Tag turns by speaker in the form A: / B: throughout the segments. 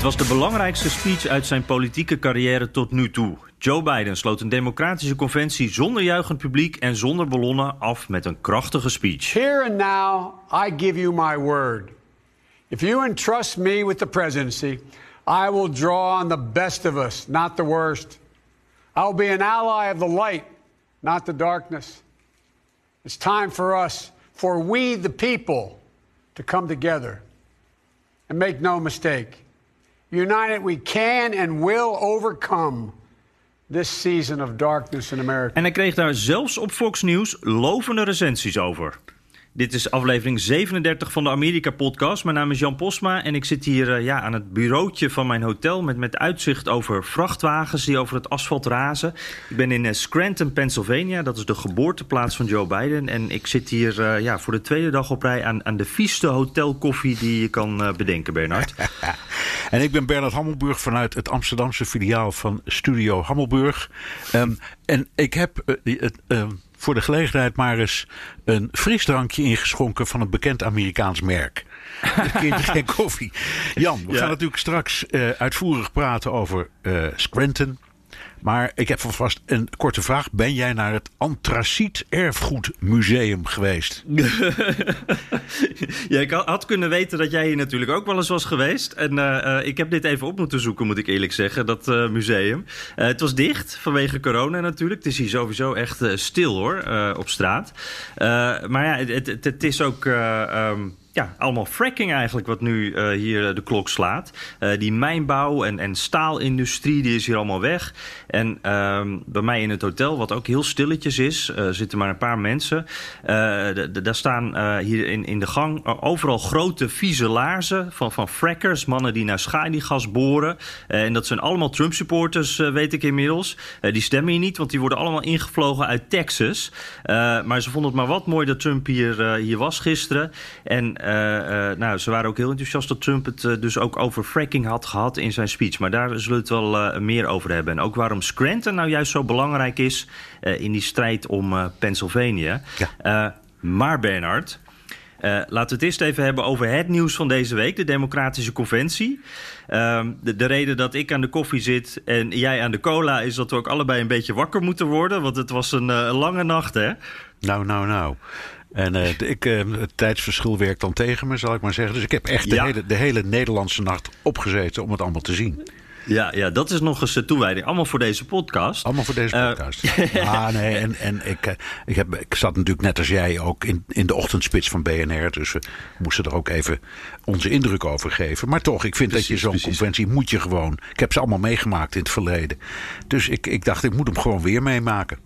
A: Het was de belangrijkste speech uit zijn politieke carrière tot nu toe. Joe Biden sloot een democratische conventie zonder juichend publiek en zonder ballonnen af met een krachtige speech.
B: Here and now, I give you my word. If you entrust me with the presidency, I will draw on the best of us, not the worst. I will be an ally of the light, not the darkness. It's time for us, for we the people, to come together. And make no mistake, united we can and will overcome this season of darkness in America.
A: En hij kreeg daar zelfs op Fox News lovende recensies over. Dit is aflevering 37 van de Amerika-podcast. Mijn naam is Jan Posma en ik zit hier uh, ja, aan het bureautje van mijn hotel... Met, met uitzicht over vrachtwagens die over het asfalt razen. Ik ben in uh, Scranton, Pennsylvania. Dat is de geboorteplaats van Joe Biden. En ik zit hier uh, ja, voor de tweede dag op rij aan, aan de vieste hotelkoffie... die je kan bedenken, Bernard.
C: en ik ben Bernard Hammelburg vanuit het Amsterdamse filiaal van Studio Hammelburg. Um, en ik heb het voor de gelegenheid maar eens een frisdrankje ingeschonken van een bekend Amerikaans merk. Keertje geen koffie. Jan, we ja. gaan natuurlijk straks uh, uitvoerig praten over uh, Scranton. Maar ik heb vast een korte vraag. Ben jij naar het Antraciet Erfgoedmuseum geweest?
A: ja, ik had kunnen weten dat jij hier natuurlijk ook wel eens was geweest. En uh, ik heb dit even op moeten zoeken, moet ik eerlijk zeggen, dat uh, museum. Het was dicht vanwege corona natuurlijk. Het is hier sowieso echt stil hoor, op straat. maar ja, het, het, is ook... Um, ja, allemaal fracking eigenlijk wat nu uh, hier de klok slaat. Uh, die mijnbouw en, en staalindustrie die is hier allemaal weg. En uh, bij mij in het hotel, wat ook heel stilletjes is, zitten maar een paar mensen. daar staan hier in, in de gang overal grote vieze laarzen van, van frackers. Mannen die naar schaliegas boren. en dat zijn allemaal Trump supporters, weet ik inmiddels. die stemmen hier niet, want die worden allemaal ingevlogen uit Texas. maar ze vonden het maar wat mooi dat Trump hier, hier was gisteren. En nou, ze waren ook heel enthousiast dat Trump het uh, dus ook over fracking had gehad in zijn speech. Maar daar zullen we het wel meer over hebben. En ook waarom Scranton nou juist zo belangrijk is in die strijd om Pennsylvania. Ja. maar Bernard, laten we het eerst even hebben over het nieuws van deze week, de Democratische Conventie. Ehm, de, de, reden dat ik aan de koffie zit en jij aan de cola is dat we ook allebei een beetje wakker moeten worden. Want het was een, een lange nacht, hè?
C: Nou, nou, nou. En uh, ik, uh, het tijdsverschil werkt dan tegen me, zal ik maar zeggen. Dus ik heb echt de, ja. hele, de hele Nederlandse nacht opgezeten om het allemaal te zien.
A: Ja, ja, dat is nog eens de toewijding. Allemaal voor deze podcast.
C: Allemaal voor deze podcast. Uh, ah, nee, en, en ik, ik, heb, ik zat natuurlijk net als jij ook in, in de ochtendspits van BNR. Dus we moesten er ook even onze indruk over geven. Maar toch, ik vind precies, dat je zo'n conventie moet je gewoon... Ik heb ze allemaal meegemaakt in het verleden. Dus ik, ik dacht, ik moet hem gewoon weer meemaken.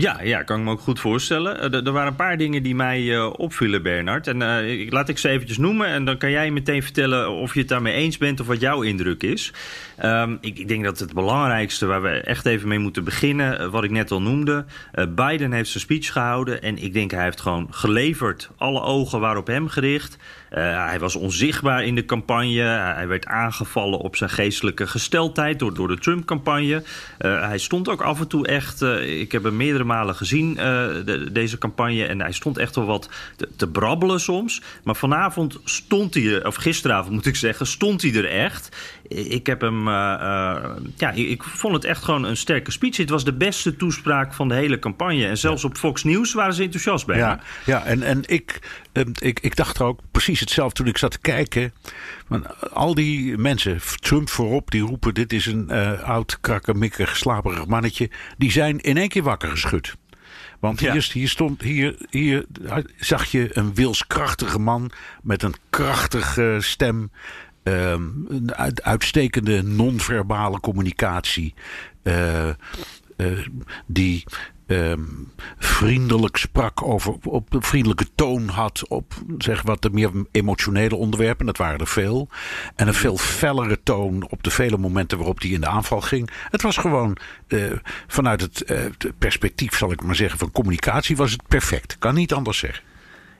A: Ja, ja, kan ik me ook goed voorstellen. Er, er waren een paar dingen die mij uh, opvielen, Bernard. En uh, laat ik ze eventjes noemen. En dan kan jij meteen vertellen of je het daarmee eens bent of wat jouw indruk is. Um, ik, ik, denk dat het belangrijkste waar we echt even mee moeten beginnen, wat ik net al noemde. Biden heeft zijn speech gehouden. En ik denk hij heeft gewoon geleverd. Alle ogen waren op hem gericht. Hij was onzichtbaar in de campagne. Hij werd aangevallen op zijn geestelijke gesteldheid door, door de Trump-campagne. hij stond ook af en toe echt. ik heb hem meerdere malen gezien, de, deze campagne. En hij stond echt wel wat te, te, brabbelen soms. Maar vanavond stond hij er, of gisteravond moet ik zeggen, stond hij er echt. Ik heb hem, uh, uh, ja, ik vond het echt gewoon een sterke speech. Het was de beste toespraak van de hele campagne. En zelfs op Fox News waren ze enthousiast bij.
C: Ja, ja en, en ik, ik, ik dacht er ook precies hetzelfde toen ik zat te kijken. Want al die mensen, Trump voorop, die roepen: dit is een uh, oud, krakkemikkig, slaperig mannetje. Die zijn in één keer wakker geschud. Want hier, ja. hier, stond, hier, hier zag je een wilskrachtige man met een krachtige stem. Um, een uitstekende non-verbale communicatie. Uh, uh, die ehm, vriendelijk sprak over, op een vriendelijke toon had op zeg wat de meer emotionele onderwerpen. Dat waren er veel. En een veel fellere toon op de vele momenten waarop hij in de aanval ging. Het was gewoon eh, vanuit het, eh, het perspectief, zal ik maar zeggen, van communicatie was het perfect. Kan niet anders zeggen.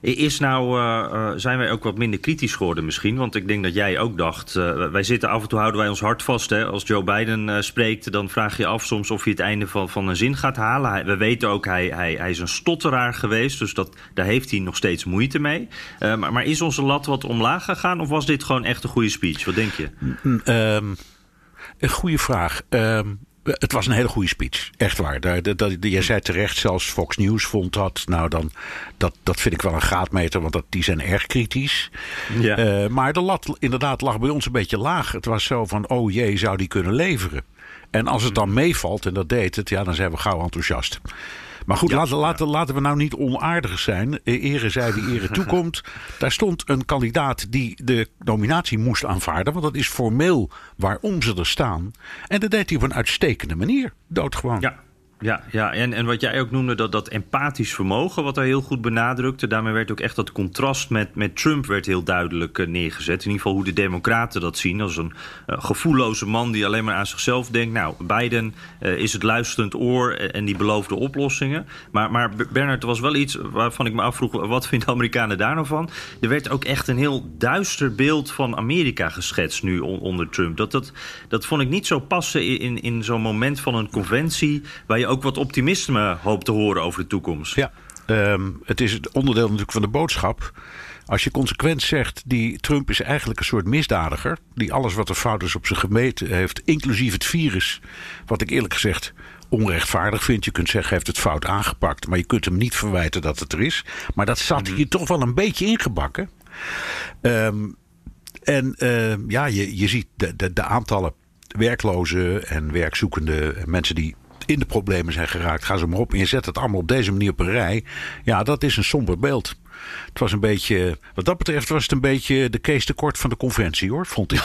A: Is nou, uh, zijn wij ook wat minder kritisch geworden misschien? Want ik denk dat jij ook dacht, uh, wij zitten af en toe houden wij ons hart vast. Hè? Als Joe Biden spreekt, dan vraag je af soms of hij het einde van, van een zin gaat halen. We weten ook, hij, hij, hij is een stotteraar geweest, dus dat, daar heeft hij nog steeds moeite mee. Maar, maar, is onze lat wat omlaag gegaan of was dit gewoon echt een goede speech? Wat denk je?
C: Um, een goede vraag. Um, het was een hele goede speech. Echt waar. Daar, dat, dat, jij zei terecht, zelfs Fox News vond dat. Nou, dan, dat, dat vind ik wel een graadmeter, want dat, die zijn erg kritisch. Ja. Uh, maar de lat inderdaad lag bij ons een beetje laag. Het was zo van, oh jee, zou die kunnen leveren? En als het dan meevalt, en dat deed het, ja, dan zijn we gauw enthousiast. Maar goed, ja, laten, laten, laten we nou niet onaardig zijn. Ere zij die ere toekomt. Daar stond een kandidaat die de nominatie moest aanvaarden. Want dat is formeel waarom ze er staan. En dat deed hij op een uitstekende manier. Doodgewoon.
A: Ja. Ja, ja. En, en wat jij ook noemde, dat, dat empathisch vermogen, wat hij heel goed benadrukte. Daarmee werd ook echt dat contrast met, met Trump werd heel duidelijk uh, neergezet. In ieder geval hoe de Democraten dat zien. Als een uh, gevoelloze man die alleen maar aan zichzelf denkt. Nou, Biden uh, is het luisterend oor en die beloofde oplossingen. Maar, maar Bernard, er was wel iets waarvan ik me afvroeg, wat vinden Amerikanen daar nou van? Er werd ook echt een heel duister beeld van Amerika geschetst nu on, onder Trump. Dat, dat, dat vond ik niet zo passen in, in zo'n moment van een conventie waar je ook wat optimisme hoopt te horen over de toekomst.
C: Ja, um, het is het onderdeel natuurlijk van de boodschap. Als je consequent zegt, die Trump is eigenlijk een soort misdadiger. Die alles wat er fout is op zijn gemeten heeft, inclusief het virus. Wat ik eerlijk gezegd onrechtvaardig vind. Je kunt zeggen, hij heeft het fout aangepakt. Maar je kunt hem niet verwijten dat het er is. Maar dat zat hier toch wel een beetje ingebakken. Um, en uh, ja, je, je ziet de, de, de aantallen werklozen en werkzoekende mensen die in de problemen zijn geraakt. Ga ze maar op en je zet het allemaal op deze manier op een rij. Ja, dat is een somber beeld. Het was een beetje, wat dat betreft was het een beetje de Kees tekort van de conventie hoor, vond ik.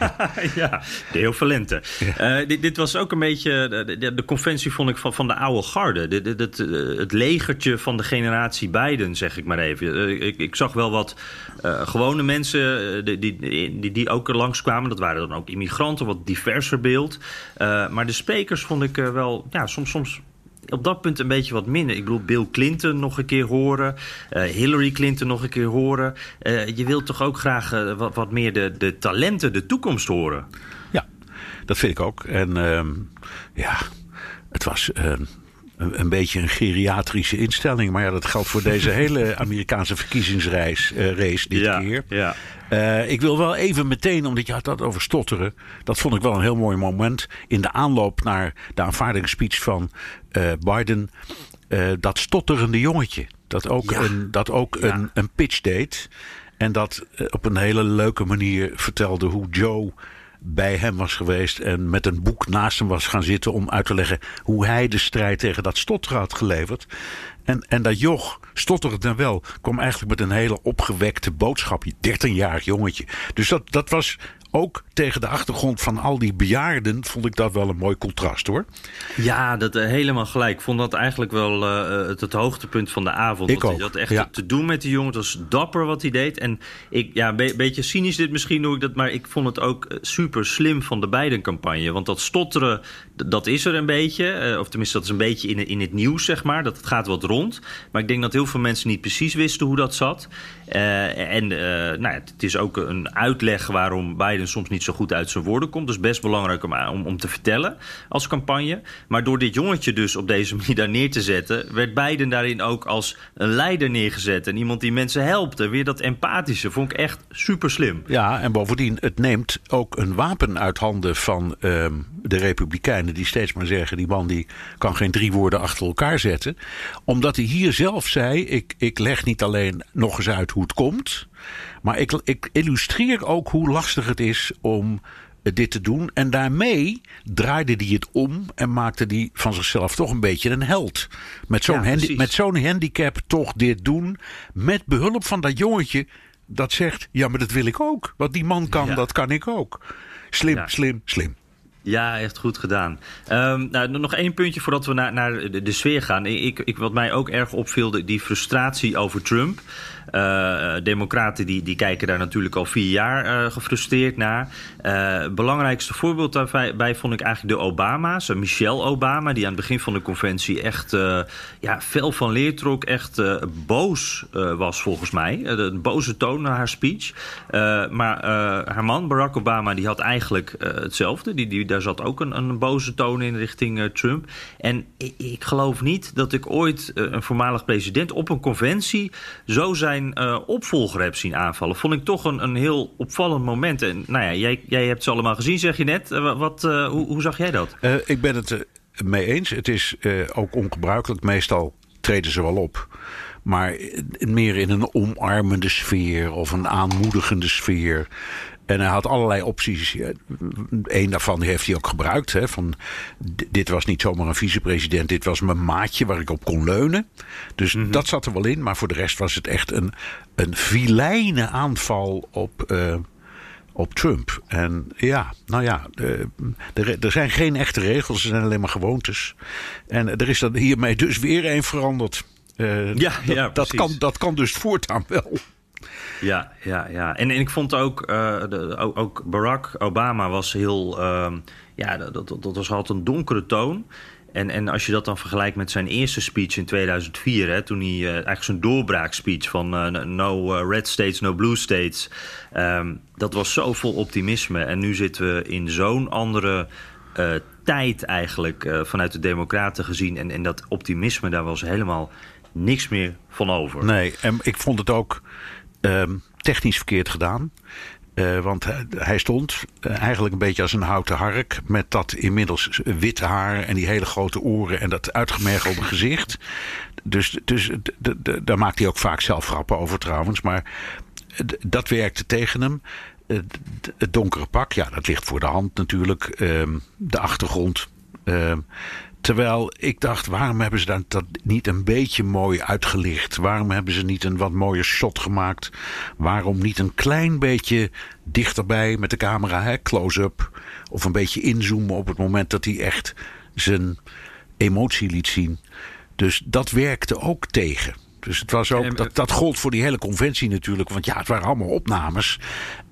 A: ja, de heel Valente. Ja. Uh, dit, dit, was ook een beetje, de, de, de, conventie vond ik van, van de oude garde. De, de, het legertje van de generatie Biden, zeg ik maar even. Uh, ik, ik, zag wel wat uh, gewone mensen die, die, die, die ook er langskwamen. Dat waren dan ook immigranten, wat diverser beeld. maar de sprekers vond ik wel, ja, soms, soms op dat punt een beetje wat minder. Ik bedoel, Bill Clinton nog een keer horen. Uh, Hillary Clinton nog een keer horen. Uh, je wilt toch ook graag uh, wat, wat, meer de, de talenten, de toekomst horen?
C: Ja, dat vind ik ook. En uh, ja, het was een, een, beetje een geriatrische instelling. Maar ja, dat geldt voor deze hele Amerikaanse verkiezingsreis race dit
A: ja,
C: keer.
A: Ja.
C: Uh, ik wil wel even meteen, omdat je had dat over stotteren. Dat vond ik wel een heel mooi moment. In de aanloop naar de aanvaardingsspeech van uh, Biden. Uh, dat stotterende jongetje. Dat ook, ja. een, dat ook een, een pitch deed. En dat op een hele leuke manier vertelde hoe Joe bij hem was geweest en met een boek naast hem was gaan zitten om uit te leggen hoe hij de strijd tegen dat stotteren had geleverd. En, en dat joch, stotterend dan wel, kwam eigenlijk met een hele opgewekte boodschap. 13-jarig jongetje. Dus dat, dat was ook tegen de achtergrond van al die bejaarden vond ik dat wel een mooi contrast hoor.
A: Ja, dat uh, helemaal gelijk. Ik vond dat eigenlijk wel uh, het, het, hoogtepunt van de avond.
C: Ik
A: dat,
C: ook.
A: dat echt
C: ja.
A: te doen met die jongen. Het was dapper wat hij deed. En ik, ja, een be beetje cynisch dit misschien doe ik dat, maar ik vond het ook super slim van de Biden-campagne. Want dat stotteren, dat is er een beetje. Uh, of tenminste, dat is een beetje in, in het nieuws, zeg maar. Dat het gaat wat rond. Maar ik denk dat heel veel mensen niet precies wisten hoe dat zat. en nou, het is ook een uitleg waarom Biden soms niet zo goed uit zijn woorden komt. Dus best belangrijk om, om, te vertellen als campagne. Maar door dit jongetje dus op deze manier daar neer te zetten... werd Biden daarin ook als een leider neergezet. En iemand die mensen helpt. En weer dat empathische vond ik echt super slim.
C: Ja, en bovendien, het neemt ook een wapen uit handen van uh, de Die steeds maar zeggen, die man die kan geen drie woorden achter elkaar zetten. Omdat hij hier zelf zei, ik, ik leg niet alleen nog eens uit hoe het komt... Maar ik, ik illustreer ook hoe lastig het is om dit te doen. En daarmee draaide hij het om en maakte hij van zichzelf toch een beetje een held. Met zo'n
A: ja,
C: handi met zo'n handicap toch dit doen. Met behulp van dat jongetje dat zegt: Ja, maar dat wil ik ook. Wat die man kan,
A: Ja.
C: dat kan ik ook. Slim,
A: Ja.
C: slim, slim.
A: Ja, echt goed gedaan. Um, nou, nog één puntje voordat we naar, naar de, de sfeer gaan. Ik, ik, wat mij ook erg opviel, die frustratie over Trump. Uh, democraten die, die kijken daar natuurlijk al vier jaar uh, gefrustreerd naar. Uh, belangrijkste voorbeeld daarbij vond ik eigenlijk de Obama's. Michelle Obama, die aan het begin van de conventie echt ja, fel van leer trok. Echt boos was volgens mij. een boze toon naar haar speech. maar haar man, Barack Obama, die had eigenlijk hetzelfde. Die, die, daar zat ook een, een boze toon in richting Trump. En ik, ik, geloof niet dat ik ooit een voormalig president op een conventie zo uh, opvolger heb zien aanvallen. Vond ik toch een, een heel opvallend moment. En nou ja, jij, jij hebt ze allemaal gezien, zeg je net. Uh, wat, uh, hoe, hoe, zag jij dat?
C: ik ben het mee eens. Het is ook ongebruikelijk. Meestal treden ze wel op. Maar meer in een omarmende sfeer of een aanmoedigende sfeer. En hij had allerlei opties. Eén daarvan heeft hij ook gebruikt. Hè, van, dit was niet zomaar een vicepresident. Dit was mijn maatje waar ik op kon leunen. Dus mhm. dat zat er wel in. Maar voor de rest was het echt een, een vilijne aanval op, uh, op Trump. En ja, nou ja, er, er zijn geen echte regels. Er zijn alleen maar gewoontes. En er is dan hiermee dus weer een veranderd. Uh, ja, dat, ja, dat, kan, dat kan dus voortaan wel.
A: Ja, ja, ja. En, en ik vond ook, uh, de, ook, Barack Obama was heel. Uh, ja, dat, dat, was altijd een donkere toon. En, en als je dat dan vergelijkt met zijn eerste speech in 2004, hè, toen hij uh, eigenlijk zijn doorbraakspeech van uh, no red states, no blue states, um, dat was zo vol optimisme. En nu zitten we in zo'n andere tijd eigenlijk vanuit de Democraten gezien. En, en dat optimisme, daar was helemaal niks meer van over.
C: Nee, en ik vond het ook Ehm, technisch verkeerd gedaan. Uh, want hij stond uh, eigenlijk een beetje als een houten hark. Met dat inmiddels witte haar en die hele grote oren en dat uitgemergelde gezicht. Dus, dus daar maakt hij ook vaak zelf grappen over trouwens. Maar dat werkte tegen hem. Uh, het donkere pak, ja, dat ligt voor de hand natuurlijk. Ehm, de achtergrond. Terwijl ik dacht, waarom hebben ze dat niet een beetje mooi uitgelicht? Waarom hebben ze niet een wat mooier shot gemaakt? Waarom niet een klein beetje dichterbij met de camera, close-up? Of een beetje inzoomen op het moment dat hij echt zijn emotie liet zien. Dus dat werkte ook tegen. Dus het was ook, dat, dat gold voor die hele conventie natuurlijk. Want ja, het waren allemaal opnames.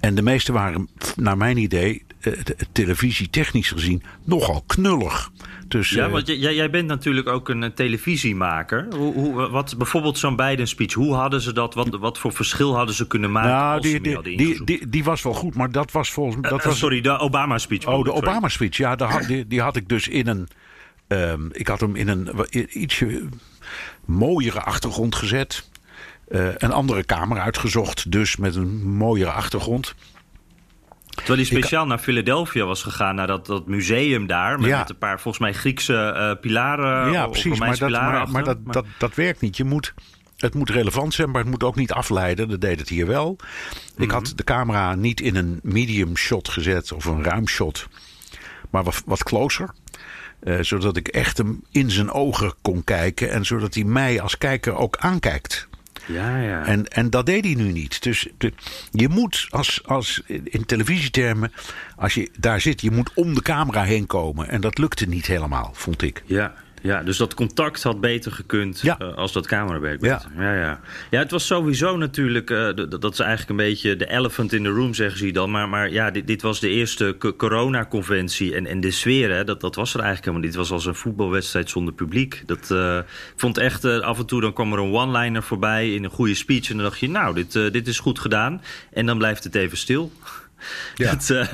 C: En de meeste waren, naar mijn idee, eh, televisie technisch gezien, nogal knullig. Dus,
A: ja, eh, want jij, jij bent natuurlijk ook een televisiemaker. Hoe, hoe, wat, bijvoorbeeld zo'n Biden speech, hoe hadden ze dat? Wat, wat voor verschil hadden ze kunnen maken? Nou,
C: die, die, die, die, die, was wel goed, maar dat was volgens mij.
A: Dat
C: was,
A: sorry, de Obama speech.
C: Oh, de Obama speech. Ja, die, die had ik dus in een. Um, ik had hem in een ietsje mooiere achtergrond gezet. Uh, een andere kamer uitgezocht, dus met een mooiere achtergrond.
A: Terwijl hij speciaal naar Philadelphia was gegaan, naar dat, dat museum daar. Met, met een paar volgens mij Griekse uh, pilaren.
C: Ja, precies. Maar, dat, maar, maar, dat, dat, dat werkt niet. Je moet, het moet relevant zijn, maar het moet ook niet afleiden. Dat deed het hier wel. Ik had mhm. de camera niet in een medium shot gezet of een ruim shot, maar wat, wat closer. Uh, zodat ik echt hem in zijn ogen kon kijken en zodat hij mij als kijker ook aankijkt.
A: Ja, ja.
C: En, en dat deed hij nu niet. Dus je moet als, als in televisietermen, als je daar zit, je moet om de camera heen komen. En dat lukte niet helemaal, vond ik.
A: Ja, ja, dus dat contact had beter gekund ja. uh, als dat camerawerk. Ja. ja. Ja, ja. het was sowieso natuurlijk, uh, dat is eigenlijk een beetje de elephant in the room, zeggen ze dan. Maar, maar ja, dit, dit was de eerste coronaconventie. En, en de sfeer, hè, dat, dat was er eigenlijk helemaal niet. Dit was als een voetbalwedstrijd zonder publiek. Dat, uh, ik vond echt, af en toe dan kwam er een one-liner voorbij in een goede speech. En dan dacht je, nou, dit, dit is goed gedaan. En dan blijft het even stil. Ja. Dat, uh,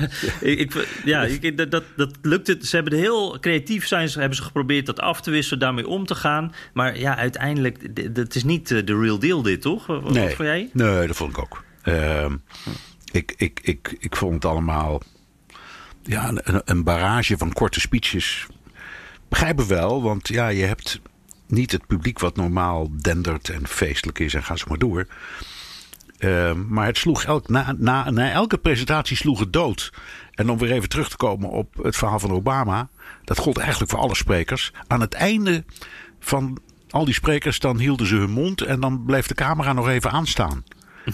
A: ik, ja, ik, dat, dat, dat lukt het. Ze hebben heel creatief zijn, ze hebben ze geprobeerd dat af te wisselen, daarmee om te gaan. Maar ja, uiteindelijk, dat is niet eh, de real deal dit, toch? Wat,
C: nee.
A: vond jij?
C: Nee, dat vond ik ook. Uh, ik, ik, ik, ik vond het allemaal ja, een, een barrage van korte speeches. Begrijpen wel, want ja, je hebt niet het publiek wat normaal dendert en feestelijk is en ga zo maar door. Ehm, maar het sloeg elk, na, na, na elke presentatie sloeg het dood. En om weer even terug te komen op het verhaal van Obama. Dat gold eigenlijk voor alle sprekers. Aan het einde van al die sprekers, dan hielden ze hun mond. En dan bleef de camera nog even aanstaan.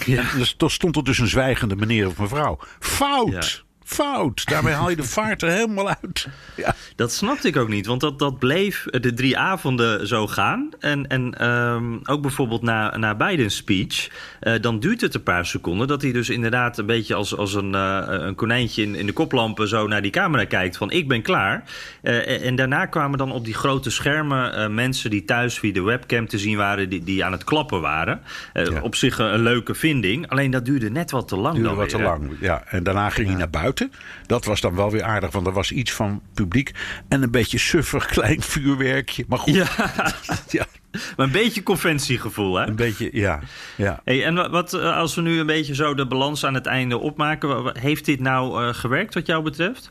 C: Ja. dus, dan stond er dus een zwijgende meneer of mevrouw. Fout! Fout. Daarmee haal je de vaart er helemaal uit. Ja.
A: Dat snapte ik ook niet, want dat, dat bleef de drie avonden zo gaan. En, en ehm, ook bijvoorbeeld na, na Biden's speech, uh, dan duurt het een paar seconden... dat hij dus inderdaad een beetje als, als een, uh, een konijntje in, in de koplampen... zo naar die camera kijkt van ik ben klaar. Uh, en daarna kwamen dan op die grote schermen mensen die thuis via de webcam te zien waren... die, die aan het klappen waren. Ja. Op zich een, leuke vinding, alleen dat duurde net wat te lang
C: duurde
A: dan
C: wat
A: weer,
C: te lang, ja. En daarna ging hij naar buiten. Dat was dan wel weer aardig, want er was iets van publiek... en een beetje suffig klein vuurwerkje. Maar goed,
A: Ja. ja. Maar een beetje conventiegevoel, hè?
C: Een beetje, ja. ja.
A: Hey, en wat, als we nu een beetje zo de balans aan het einde opmaken... heeft dit nou uh, gewerkt wat jou betreft?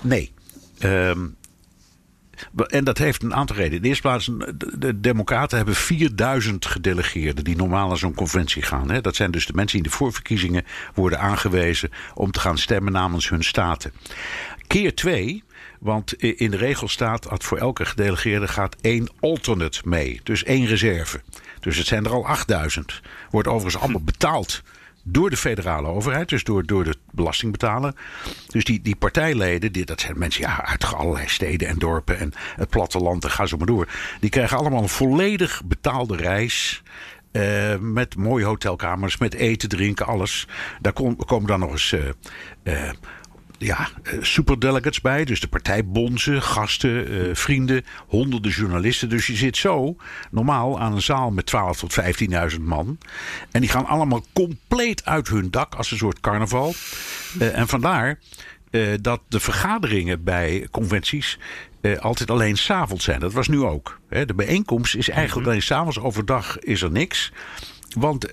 C: Nee. Um, en dat heeft een aantal redenen. In de eerste plaats, de Democraten hebben 4000 gedelegeerden die normaal naar zo'n conventie gaan. Dat zijn dus de mensen die in de voorverkiezingen worden aangewezen om te gaan stemmen namens hun staten. Keer twee, want in de regel staat dat voor elke gedelegeerde gaat één alternate mee. Dus één reserve. Dus het zijn er al 8000. Wordt overigens allemaal betaald door de federale overheid, dus door, door de belastingbetaler. Dus die, die partijleden, die, dat zijn mensen ja, uit allerlei steden en dorpen en het platteland en ga zo maar door. Die krijgen allemaal een volledig betaalde reis. Uh, met mooie hotelkamers, met eten, drinken, alles. Daar kom, komen dan nog eens uh, uh, ja, superdelegates bij. Dus de partijbonzen, gasten, uh, vrienden, honderden journalisten. Dus je zit zo normaal aan een zaal met 12 tot 15.000 man. En die gaan allemaal compleet uit hun dak als een soort carnaval. Uh, en vandaar uh, dat de vergaderingen bij conventies altijd alleen s'avonds zijn. Dat was nu ook. Hè. De bijeenkomst is eigenlijk alleen s'avonds. Overdag is er niks. Want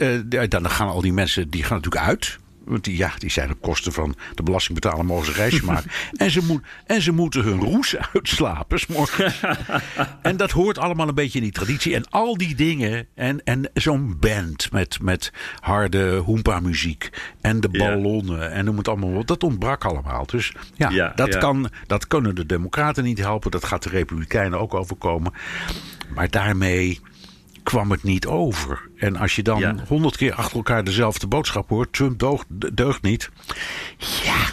C: dan gaan al die mensen die gaan natuurlijk uit. Want die, ja, die zijn op kosten van de belastingbetaler mogen ze een reisje maken. en, ze moet, en ze moeten hun roes uitslapen en dat hoort allemaal een beetje in die traditie. En al die dingen. En, en zo'n band met, met harde hoempa-muziek. En de ballonnen. Ja. En noem het allemaal op. Dat ontbrak allemaal. Dus ja, ja dat, ja. Kan, dat kunnen de Democraten niet helpen. Dat gaat de Republikeinen ook overkomen. Maar daarmee kwam het niet over. En als je dan honderd ja. keer achter elkaar dezelfde boodschap hoort... Trump deugt, deugt niet. Ja,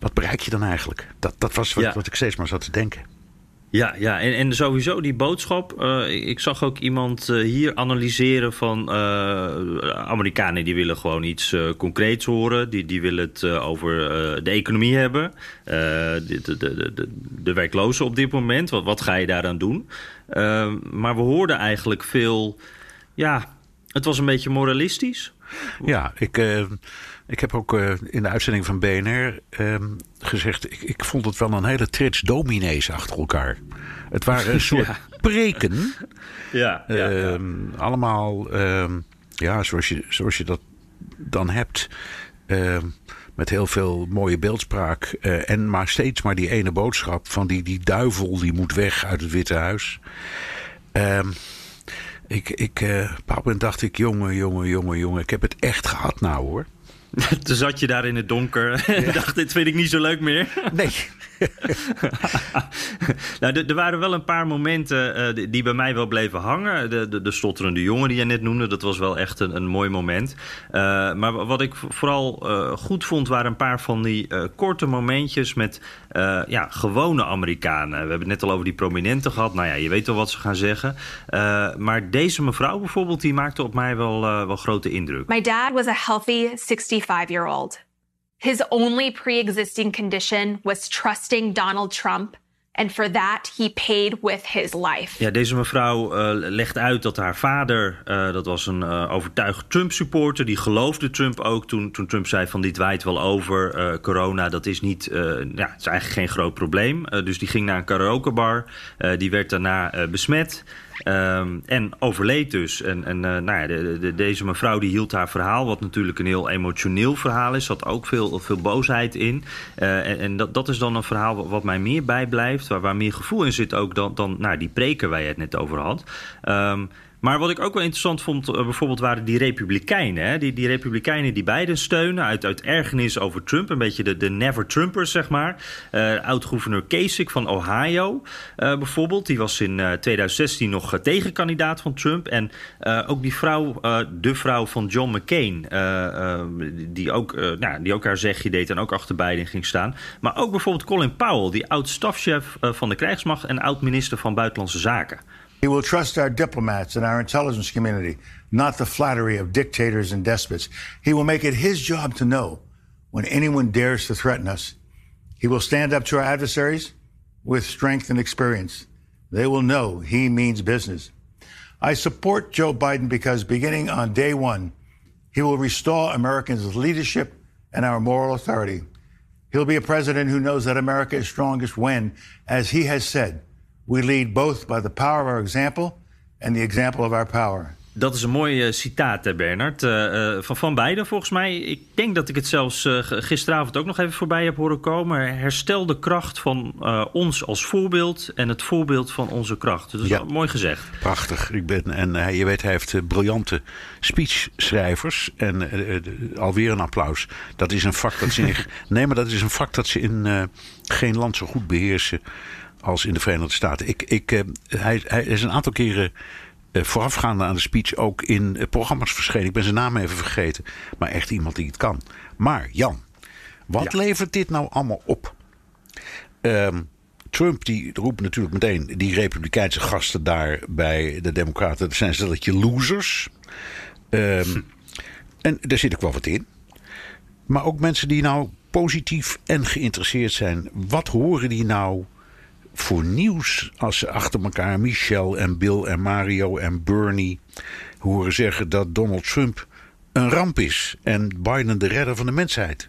C: wat bereik je dan eigenlijk? Dat, dat was wat, ja. wat ik steeds maar zat te denken.
A: Ja, ja. En, en sowieso die boodschap. Uh, ik zag ook iemand uh, hier analyseren van uh, Amerikanen die willen gewoon iets concreets horen. Die, die willen het over de economie hebben. De, de, de, de, de werklozen op dit moment. Wat, wat ga je daaraan doen? Maar we hoorden eigenlijk veel. Ja, het was een beetje moralistisch.
C: Ja, ik. Ik heb ook uh, in de uitzending van BNR uh, gezegd... Ik, ik, vond het wel een hele trits dominees achter elkaar. Het waren een soort ja. preken.
A: Ja, ja, ja.
C: Allemaal, ehm, ja, zoals je, zoals je dat dan hebt... met heel veel mooie beeldspraak. Uh, en maar steeds maar die ene boodschap van die, die duivel die moet weg uit het Witte Huis. ik, ik, uh, op dacht ik, jongen, jongen, jongen, jongen, ik heb het echt gehad nou hoor.
A: Toen zat je daar in het donker en ja. dacht, dit vind ik niet zo leuk meer.
C: Nee.
A: nou, er waren wel een paar momenten uh, die, bij mij wel bleven hangen. De, de, de, stotterende jongen die je net noemde, dat was wel echt een, een mooi moment. Uh, maar wat ik vooral uh, goed vond, waren een paar van die korte momentjes met gewone Amerikanen. We hebben het net al over die prominenten gehad. Nou ja, je weet wel wat ze gaan zeggen. maar deze mevrouw bijvoorbeeld, die maakte op mij wel, wel grote indruk.
D: My dad was a healthy 65-year-old. His only pre existing condition was trusting Donald Trump. And for that, he paid with his life.
A: Ja, deze mevrouw uh, legt uit dat haar vader, uh, dat was een uh, overtuigd Trump-supporter, die geloofde Trump ook toen, toen Trump zei van dit waait wel over, corona, dat is niet, ja, het is eigenlijk geen groot probleem. dus die ging naar een karaokebar, die werd daarna besmet. Um, en overleed dus. En, uh, nou ja, de, de, deze mevrouw die hield haar verhaal, wat natuurlijk een heel emotioneel verhaal is. Zat ook veel, veel boosheid in. Uh, en dat, dat is dan een verhaal wat, mij meer bijblijft. Waar, waar meer gevoel in zit ook dan, dan nou, die preken waar je het net over had. Um, Maar wat ik ook wel interessant vond, uh, bijvoorbeeld waren die Republikeinen. Hè? Die, die Republikeinen die Biden steunen uit, uit ergernis over Trump. Een beetje de, de never-Trumpers, zeg maar. Uh, Oud-gouverneur Kasich van Ohio uh, bijvoorbeeld. Die was in 2016 nog tegenkandidaat van Trump. En ook die vrouw, de vrouw van John McCain, die, ook, nou, die ook haar zegje deed en ook achter Biden ging staan. Maar ook bijvoorbeeld Colin Powell, die oud-stafchef van de krijgsmacht en oud-minister van Buitenlandse Zaken.
E: He will trust our diplomats and our intelligence community, not the flattery of dictators and despots. He will make it his job to know when anyone dares to threaten us. He will stand up to our adversaries with strength and experience. They will know he means business. I support Joe Biden because beginning on day one, he will restore Americans' leadership and our moral authority. He'll be a president who knows that America is strongest when, as he has said, we lead both by the power of our example and the example of our power.
A: Dat is een mooi uh, citaat, hè, Bernard. Uh, van, van beide, volgens mij. Ik denk dat ik het zelfs gisteravond ook nog even voorbij heb horen komen. Herstel de kracht van ons als voorbeeld en het voorbeeld van onze kracht. Dat is ja, mooi gezegd.
C: Prachtig. Ik ben, en je weet, hij heeft briljante speechschrijvers. En alweer een applaus. Dat is een vak dat ze in, nee, maar dat is een vak dat ze in geen land zo goed beheersen als in de Verenigde Staten. Ik, ik, hij, hij is een aantal keren uh, voorafgaande aan de speech ook in uh, programma's verschenen. Ik ben zijn naam even vergeten. Maar echt iemand die het kan. Maar Jan, wat ja. levert dit nou allemaal op? Um, Trump die roept natuurlijk meteen die republikeinse gasten daar bij de Democraten. Dat zijn stelletje losers. Um, en daar zit ook wel wat in. Maar ook mensen die nou positief en geïnteresseerd zijn. Wat horen die nou voor nieuws als ze achter elkaar Michelle en Bill en Mario en Bernie horen zeggen dat Donald Trump een ramp is en Biden de redder van de mensheid?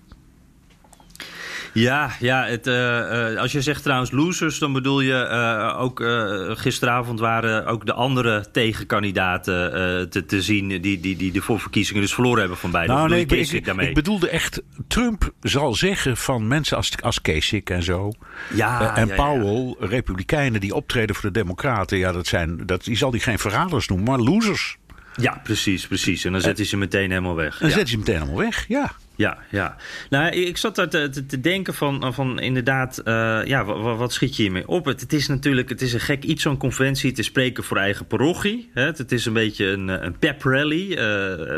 A: Ja, ja het, uh, uh, als je zegt trouwens losers, dan bedoel je uh, ook gisteravond waren ook de andere tegenkandidaten te, te zien die, die, die de voorverkiezingen dus verloren hebben van beide.
C: Nou, nee, ik, ik, ik, bedoelde echt, Trump zal zeggen van mensen als, als Kasich en zo. Ja, en ja, Powell, ja. republikeinen die optreden voor de democraten, ja, dat zijn, dat, die zal die geen verraders noemen, maar losers.
A: Ja, precies, precies. En dan zet hij ze meteen helemaal weg.
C: Dan zet hij ze meteen helemaal weg, ja.
A: Ja, ja. Nou, ik zat daar te, te, denken van, van inderdaad, uh, ja, wat, wat, schiet je hiermee op? Het, het, is natuurlijk, het is een gek iets, zo'n conventie, te spreken voor eigen parochie. Het, het, is een beetje een, een pep rally,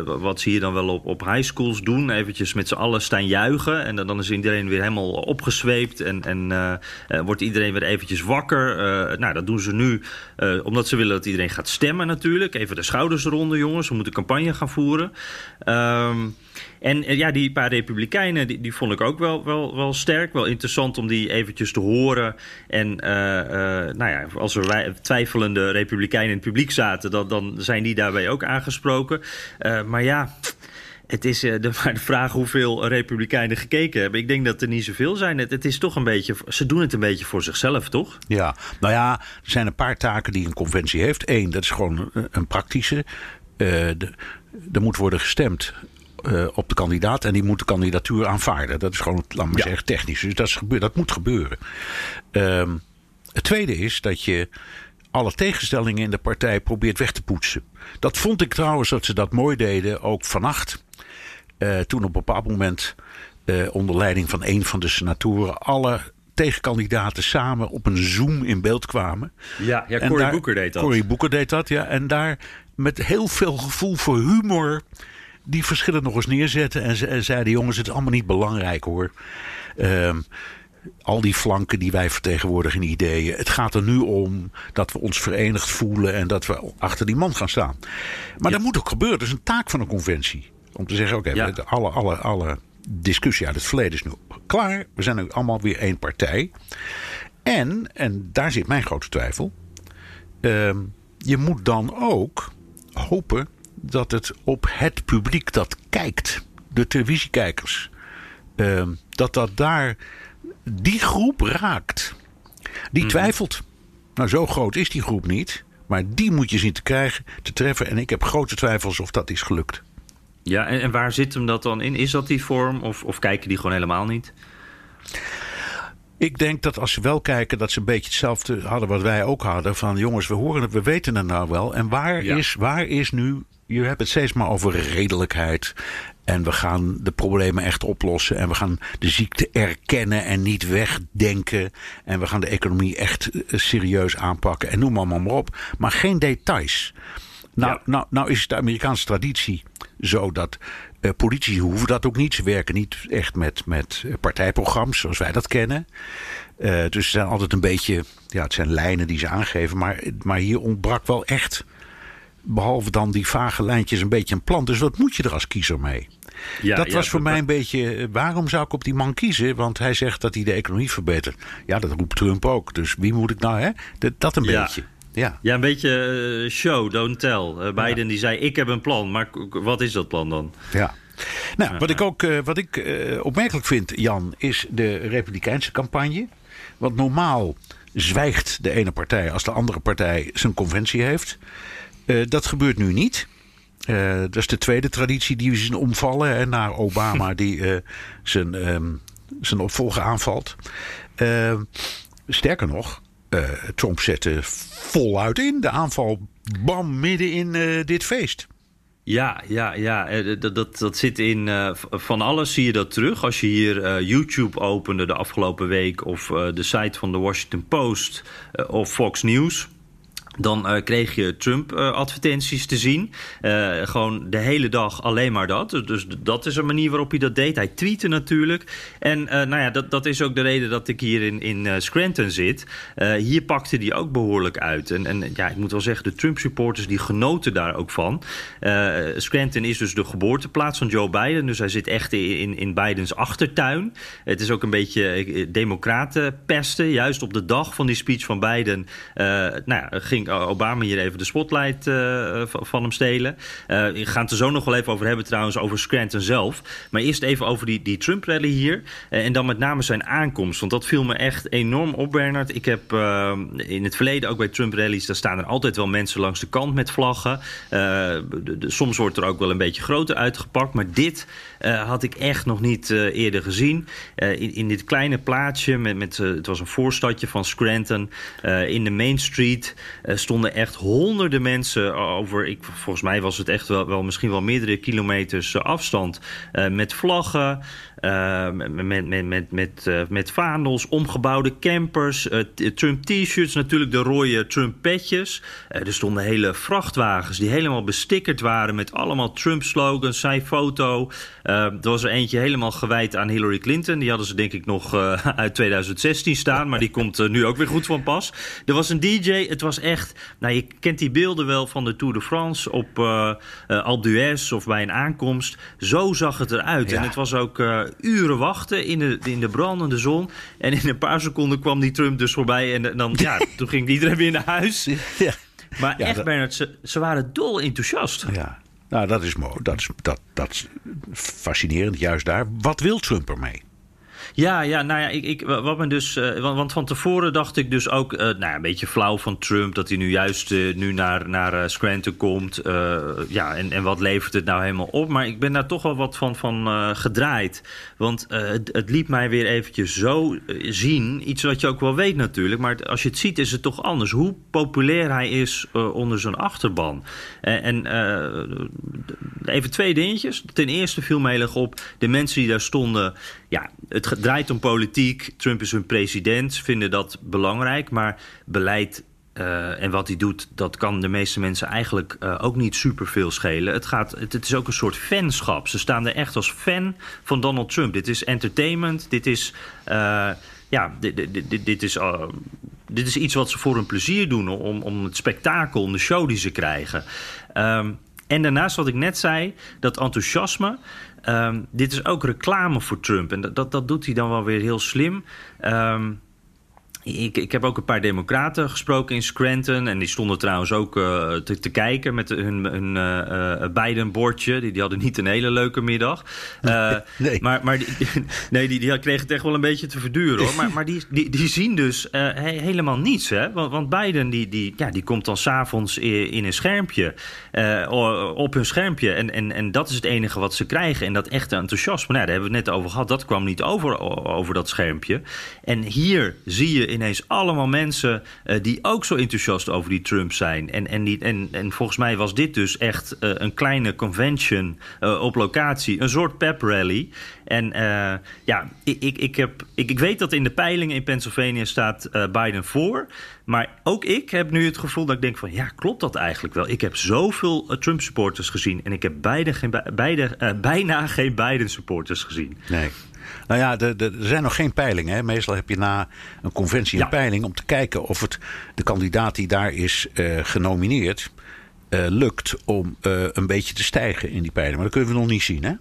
A: wat ze hier dan wel op, op high schools doen. Eventjes met z'n allen staan juichen en dan, dan is iedereen weer helemaal opgezweept en, en wordt iedereen weer eventjes wakker. nou, dat doen ze nu, omdat ze willen dat iedereen gaat stemmen natuurlijk. Even de schouders eronder, jongens. We moeten campagne gaan voeren. Um, en eh, ja, die paar republikeinen, die, die vond ik ook wel, wel, wel sterk. Wel interessant om die eventjes te horen. En uh, uh, nou ja, als er wij, twijfelende republikeinen in het publiek zaten... dan, dan zijn die daarbij ook aangesproken. Maar ja... Het is de, vraag hoeveel republikeinen gekeken hebben. Ik denk dat er niet zoveel zijn. Het, het, is toch een beetje. Ze doen het een beetje voor zichzelf, toch?
C: Ja, nou ja, er zijn een paar taken die een conventie heeft. Eén, dat is gewoon een praktische. Uh, de, er moet worden gestemd uh, op de kandidaat en die moet de kandidatuur aanvaarden. Dat is gewoon, laat maar ja. zeggen, technisch. Dus dat, is dat moet gebeuren. Um, het tweede is dat je alle tegenstellingen in de partij probeert weg te poetsen. Dat vond ik trouwens dat ze dat mooi deden, ook vannacht. Uh, toen op een bepaald moment, uh, onder leiding van een van de senatoren, alle tegenkandidaten samen op een Zoom in beeld kwamen.
A: Ja, ja Cory Booker deed dat.
C: Cory Booker deed dat, ja. En daar met heel veel gevoel voor humor die verschillen nog eens neerzetten. En, ze, en zeiden: jongens, het is allemaal niet belangrijk hoor. Um, al die flanken die wij vertegenwoordigen in ideeën. Het gaat er nu om dat we ons verenigd voelen en dat we achter die man gaan staan. Maar ja. dat moet ook gebeuren. Dat is een taak van een conventie. Om te zeggen: oké, okay, ja. alle, alle, alle discussie uit het verleden is nu klaar. We zijn nu allemaal weer één partij. En, en daar zit mijn grote twijfel. Um, je moet dan ook hopen dat het op het publiek dat kijkt, de televisiekijkers, uh, dat dat daar die groep raakt. Die mm. twijfelt. Nou, zo groot is die groep niet. Maar die moet je zien te krijgen, te treffen. En ik heb grote twijfels of dat is gelukt.
A: Ja, en, en waar zit hem dat dan in? Is dat die vorm of, of kijken die gewoon helemaal niet?
C: Ik denk dat als ze wel kijken, dat ze een beetje hetzelfde hadden wat wij ook hadden. Van jongens, we horen het, we weten het nou wel. En waar, is, waar is nu. Je hebt het steeds maar over redelijkheid. En we gaan de problemen echt oplossen. En we gaan de ziekte erkennen en niet wegdenken. En we gaan de economie echt eh, serieus aanpakken. En noem maar, maar op. Maar geen details. Nou, nou, nou is de Amerikaanse traditie zo dat uh, politici hoeven dat ook niet. Ze werken niet echt met, met partijprogramma's zoals wij dat kennen. Uh, dus ze zijn altijd een beetje, ja, het zijn lijnen die ze aangeven. Maar, maar hier ontbrak wel echt, behalve dan die vage lijntjes, een beetje een plan. Dus wat moet je er als kiezer mee? Ja, dat was voor mij een beetje. eh, Waarom zou ik op die man kiezen? Want hij zegt dat hij de economie verbetert. Ja, dat roept Trump ook. Dus wie moet ik nou, hè? Dat, dat een
A: Ja.
C: beetje. Ja.
A: Ja, een beetje eh, show, don't tell. Eh, Biden die zei, ik heb een plan. Maar wat is dat plan dan?
C: Ja. Nou, wat ik ook wat ik, opmerkelijk vind, Jan, is de Republikeinse campagne. Want normaal zwijgt de ene partij als de andere partij zijn conventie heeft. Eh, dat gebeurt nu niet. Eh, dat is de tweede traditie die we zien omvallen. En naar Obama die eh, zijn, ehm, zijn opvolger aanvalt. Sterker nog, Trump zette voluit in. De aanval bam midden in dit feest.
A: Ja, ja, ja. Dat, dat, dat zit in van alles zie je dat terug. Als je hier YouTube opende de afgelopen week... of de site van de Washington Post of Fox News... Dan eh, kreeg je Trump-advertenties te zien. Eh, gewoon de hele dag alleen maar dat. Dus- dat is een manier waarop hij dat deed. Hij tweette natuurlijk. En eh, nou ja, dat, dat is ook de reden dat ik hier in, in eh, Scranton zit. Eh, hier pakte hij ook behoorlijk uit. En, en ja, ik moet wel zeggen, de Trump-supporters die genoten daar ook van. Eh, Scranton is dus de geboorteplaats van Joe Biden. Dus hij zit echt in, in, Bidens achtertuin. Het is ook een beetje eh, democraten pesten. Juist op de dag van die speech van Biden... eh, nou ja, ging Obama hier even de spotlight eh, van- hem stelen. Eh we gaan het er zo nog wel even over hebben trouwens, over Scranton zelf. Maar eerst even over die, die Trump-rally hier. Eh, en dan met name zijn aankomst. Want dat viel me echt enorm op, Bernard. Ik heb in het verleden ook bij Trump-rallies... daar staan er altijd wel mensen langs de kant met vlaggen. De- soms wordt er ook wel een beetje groter uitgepakt. Maar dit eh, had ik echt nog niet eh, eerder gezien. Eh, in, in dit kleine plaatsje, met, met, het was een voorstadje van Scranton... in de Main Street stonden echt honderden mensen over... Ik, volgens mij was het echt wel, wel misschien wel meerdere kilometers afstand... met vlaggen, eh, met, met, met, met, met, eh, met vaandels, omgebouwde campers... eh, t- Trump-t-shirts, natuurlijk de rode Trump-petjes. Eh, er stonden hele vrachtwagens die helemaal bestickerd waren... met allemaal Trump-slogans, zijn foto... Eh, er was er eentje helemaal gewijd aan Hillary Clinton. Die hadden ze denk ik nog eh, uit 2016 staan. Maar die komt eh, nu ook weer goed van pas. Er was een DJ. Het was echt... Nou, je kent die beelden wel van de Tour de France op eh eh, Alpe d'Huez of bij een aankomst. Zo zag het eruit.
C: Ja.
A: En het was ook eh, uren wachten in de, in de brandende zon. En in een paar seconden kwam die Trump dus voorbij. En dan, ja, toen ging iedereen weer naar huis.
C: Ja.
A: Maar
C: Ja,
A: echt,
C: dat-
A: Bernard, ze, ze waren dol enthousiast.
C: Ja, nou dat is mooi. Dat is, dat, dat is fascinerend, juist daar. Wat wil Trump ermee?
A: Ja, ja, nou ja, ik, ik, wat me dus, eh, want, van tevoren dacht ik dus ook, eh, nou ja, een beetje flauw van Trump, dat hij nu juist eh, nu naar, naar Scranton komt. Ja, en, en wat levert het nou helemaal op? Maar ik ben daar toch wel wat van, van gedraaid. Want het, het liet mij weer eventjes zo zien, iets wat je ook wel weet natuurlijk, maar als je het ziet is het toch anders. Hoe populair hij is onder zijn achterban. En, en even twee dingetjes. Ten eerste viel erg op, de mensen die daar stonden, ja, het draait om politiek. Trump is hun president, ze vinden dat belangrijk. Maar beleid eh, en wat hij doet, dat kan de meeste mensen eigenlijk eh, ook niet superveel schelen. Het, gaat, het, is ook een soort fanschap. Ze staan er echt als fan van Donald Trump. Dit is entertainment, dit is... eh, ja, dit, dit, dit, dit is, dit is iets wat ze voor hun plezier doen. Om, om het spektakel, de show die ze krijgen. Ehm, en daarnaast wat ik net zei, dat enthousiasme. Ehm, dit is ook reclame voor Trump. En dat, dat, dat doet hij dan wel weer heel slim. Ehm, ik, ik heb ook een paar democraten gesproken in Scranton. En die stonden trouwens ook uh, te, te, kijken met hun, hun uh, Biden-bordje. Die, die hadden niet een hele leuke middag. Uh, nee. Maar, maar die, nee, die, die kregen het echt wel een beetje te verduren hoor. Maar, maar die, die, die zien dus he, helemaal niets. Hè? Want, want Biden die, die, ja, die komt dan s'avonds in, in een schermpje. op hun schermpje. En, en, en dat is het enige wat ze krijgen. En dat echte enthousiasme. Nou, daar hebben we het net over gehad. Dat kwam niet over, over dat schermpje. En hier zie je ineens allemaal mensen uh, die ook zo enthousiast over die Trump zijn. En, en, die, en, en volgens mij was dit dus echt uh, een kleine convention uh, op locatie, een soort pep rally. En ja, ik, ik, ik, heb, ik, ik weet dat in de peilingen in Pennsylvania staat Biden voor. Maar ook ik heb nu het gevoel dat ik denk van ja, klopt dat eigenlijk wel? Ik heb zoveel Trump supporters gezien en ik heb beide geen, beide, bijna geen Biden supporters gezien.
C: Nee. Nou ja, er zijn nog geen peilingen. Hè. Meestal heb je na een conventie een peiling om te kijken of het de kandidaat die daar is uh, genomineerd. Uh, lukt om uh, een beetje te stijgen in die peiling. Maar dat kunnen we nog niet zien, hè?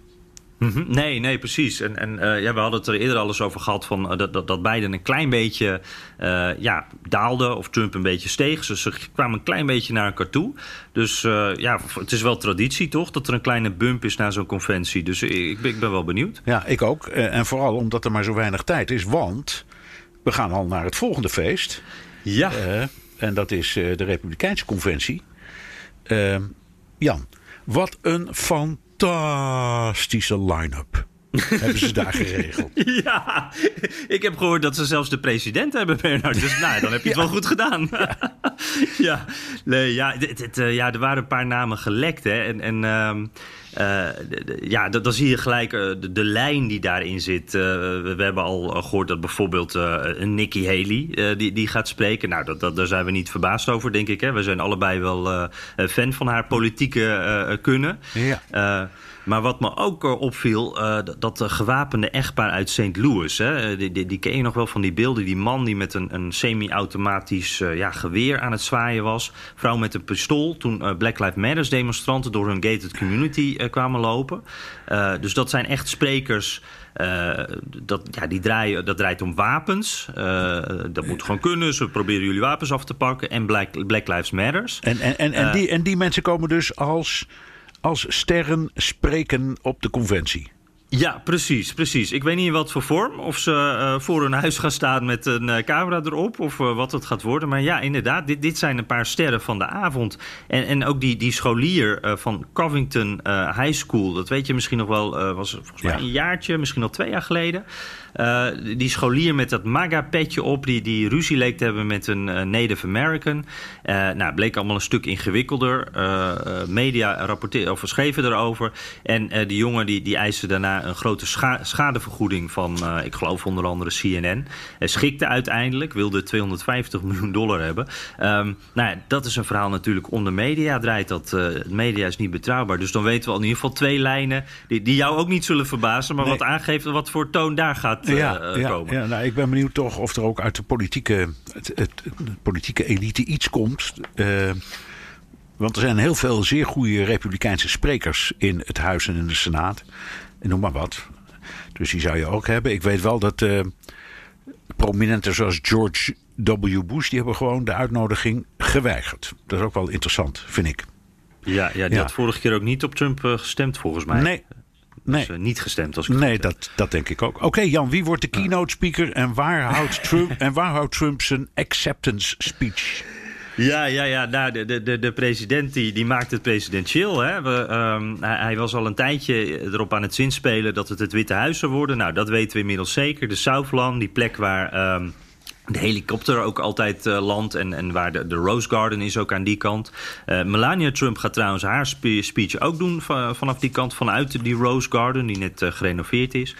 A: -hmm. Nee, nee, precies. En, en uh, ja, we hadden het er eerder al eens over gehad van, uh, dat, dat, dat Biden een klein beetje uh, ja, daalde of Trump een beetje steeg. Dus ze kwamen een klein beetje naar elkaar toe. Dus ja, het is wel traditie toch dat er een kleine bump is na zo'n conventie. Dus ik, ik ben wel benieuwd.
C: Ja, ik ook. en vooral omdat er maar zo weinig tijd is. Want we gaan al naar het volgende feest.
A: Ja.
C: en dat is de Republikeinse conventie. Jan, wat een fantastische fantastische line-up. hebben ze daar geregeld.
A: Ja, ik heb gehoord dat ze zelfs de president hebben, Bernard. Dus nou, dan heb je het wel goed gedaan. Ja, ja. nee, ja, dit, dit, uh, ja, er waren een paar namen gelekt. Hè. En, en uh, ja, dan zie je gelijk uh, de, de, lijn die daarin zit. Uh, we, hebben al gehoord dat bijvoorbeeld een Nikki Haley die, die gaat spreken. Nou, dat, dat, daar zijn we niet verbaasd over, denk ik. Hè. We zijn allebei wel fan van haar politieke kunnen. Ja. Maar wat me ook opviel, uh, dat de gewapende echtpaar uit St. Louis... Hè, die, die, die, ken je nog wel van die beelden. Die man die met een, een semi-automatisch uh, ja, geweer aan het zwaaien was. Vrouw met een pistool. Toen uh, Black Lives Matter demonstranten door hun gated community kwamen lopen. dus dat zijn echt sprekers... dat, ja, die draaien, dat draait om wapens. dat moet gewoon kunnen. Ze proberen jullie wapens af te pakken. En Black, Black Lives Matters.
C: En, en, en, en, die, en die mensen komen dus als als sterren spreken op de conventie.
A: Ja, precies, precies. Ik weet niet in wat voor vorm. Of ze uh, voor hun huis gaan staan met een uh, camera erop. Of uh, wat het gaat worden. Maar ja, inderdaad, dit, dit zijn een paar sterren van de avond. En, en ook die, die scholier van Covington High School. Dat weet je misschien nog wel. was volgens mij ja. een jaartje, misschien al twee jaar geleden. Uh, die scholier met dat MAGA-petje op, die, die ruzie leek te hebben met een uh, Native American. Uh, nou, bleek allemaal een stuk ingewikkelder. media rapporteerden of schreven erover. En die jongen die, die eiste daarna een grote scha schadevergoeding van, ik geloof onder andere CNN. schikte uiteindelijk, wilde 250 miljoen dollar hebben. Um, nou ja, dat is een verhaal natuurlijk onder media draait dat. media is niet betrouwbaar. Dus dan weten we al in ieder geval twee lijnen die, die jou ook niet zullen verbazen, maar nee. wat aangeeft wat voor toon daar gaat ja, uh,
C: ja,
A: komen.
C: Ja, nou, ik ben benieuwd toch of er ook uit de politieke, het, politieke elite iets komt. Uh, want er zijn heel veel zeer goede republikeinse sprekers in het Huis en in de Senaat. En noem maar wat. Dus die zou je ook hebben. Ik weet wel dat uh, prominenten zoals George W. Bush... die hebben gewoon de uitnodiging geweigerd. Dat is ook wel interessant, vind ik.
A: Ja, ja die ja. had vorige keer ook niet op Trump gestemd, volgens mij.
C: Nee,
A: Nee. Dus, uh, niet gestemd als ik
C: Nee, dat, dat denk ik ook. Oké, okay, Jan, wie wordt de keynote speaker en waar houdt Trump, en waar houdt Trump zijn acceptance speech?
A: Ja, ja, ja. Nou, de, de, de president die, die maakt het presidentieel. Hè. We, um, hij, hij, was al een tijdje erop aan het zinspelen dat het het Witte Huis zou worden. Nou, dat weten we inmiddels zeker. De Southland, die plek waar... Um, de helikopter ook altijd uh, landt. En, en waar de, de Rose Garden is ook aan die kant. Uh, Melania Trump gaat trouwens haar spe speech ook doen van, vanaf die kant. Vanuit die Rose Garden die net uh, gerenoveerd is.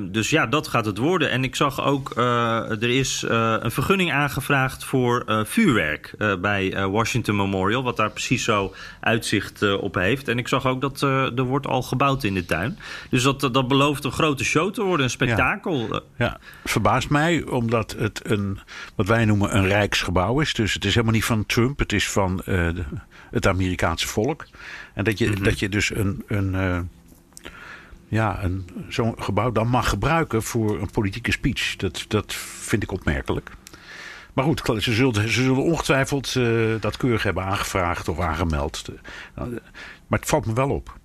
A: dus ja, dat gaat het worden. En ik zag ook, er is een vergunning aangevraagd voor vuurwerk bij Washington Memorial. Wat daar precies zo uitzicht op heeft. En ik zag ook dat er wordt al gebouwd in de tuin. Dus dat, dat belooft een grote show te worden, een spektakel.
C: Ja, ja. verbaast mij omdat het een, wat wij noemen een rijksgebouw is. Dus het is helemaal niet van Trump, het is van uh, de, het Amerikaanse volk. En dat je, mm -hmm. dat je dus een, een, uh, ja, een, zo'n gebouw dan mag gebruiken voor een politieke speech. Dat, dat vind ik opmerkelijk. Maar goed, ze zullen, ze zullen ongetwijfeld dat keurig hebben aangevraagd of aangemeld. maar het valt me wel op.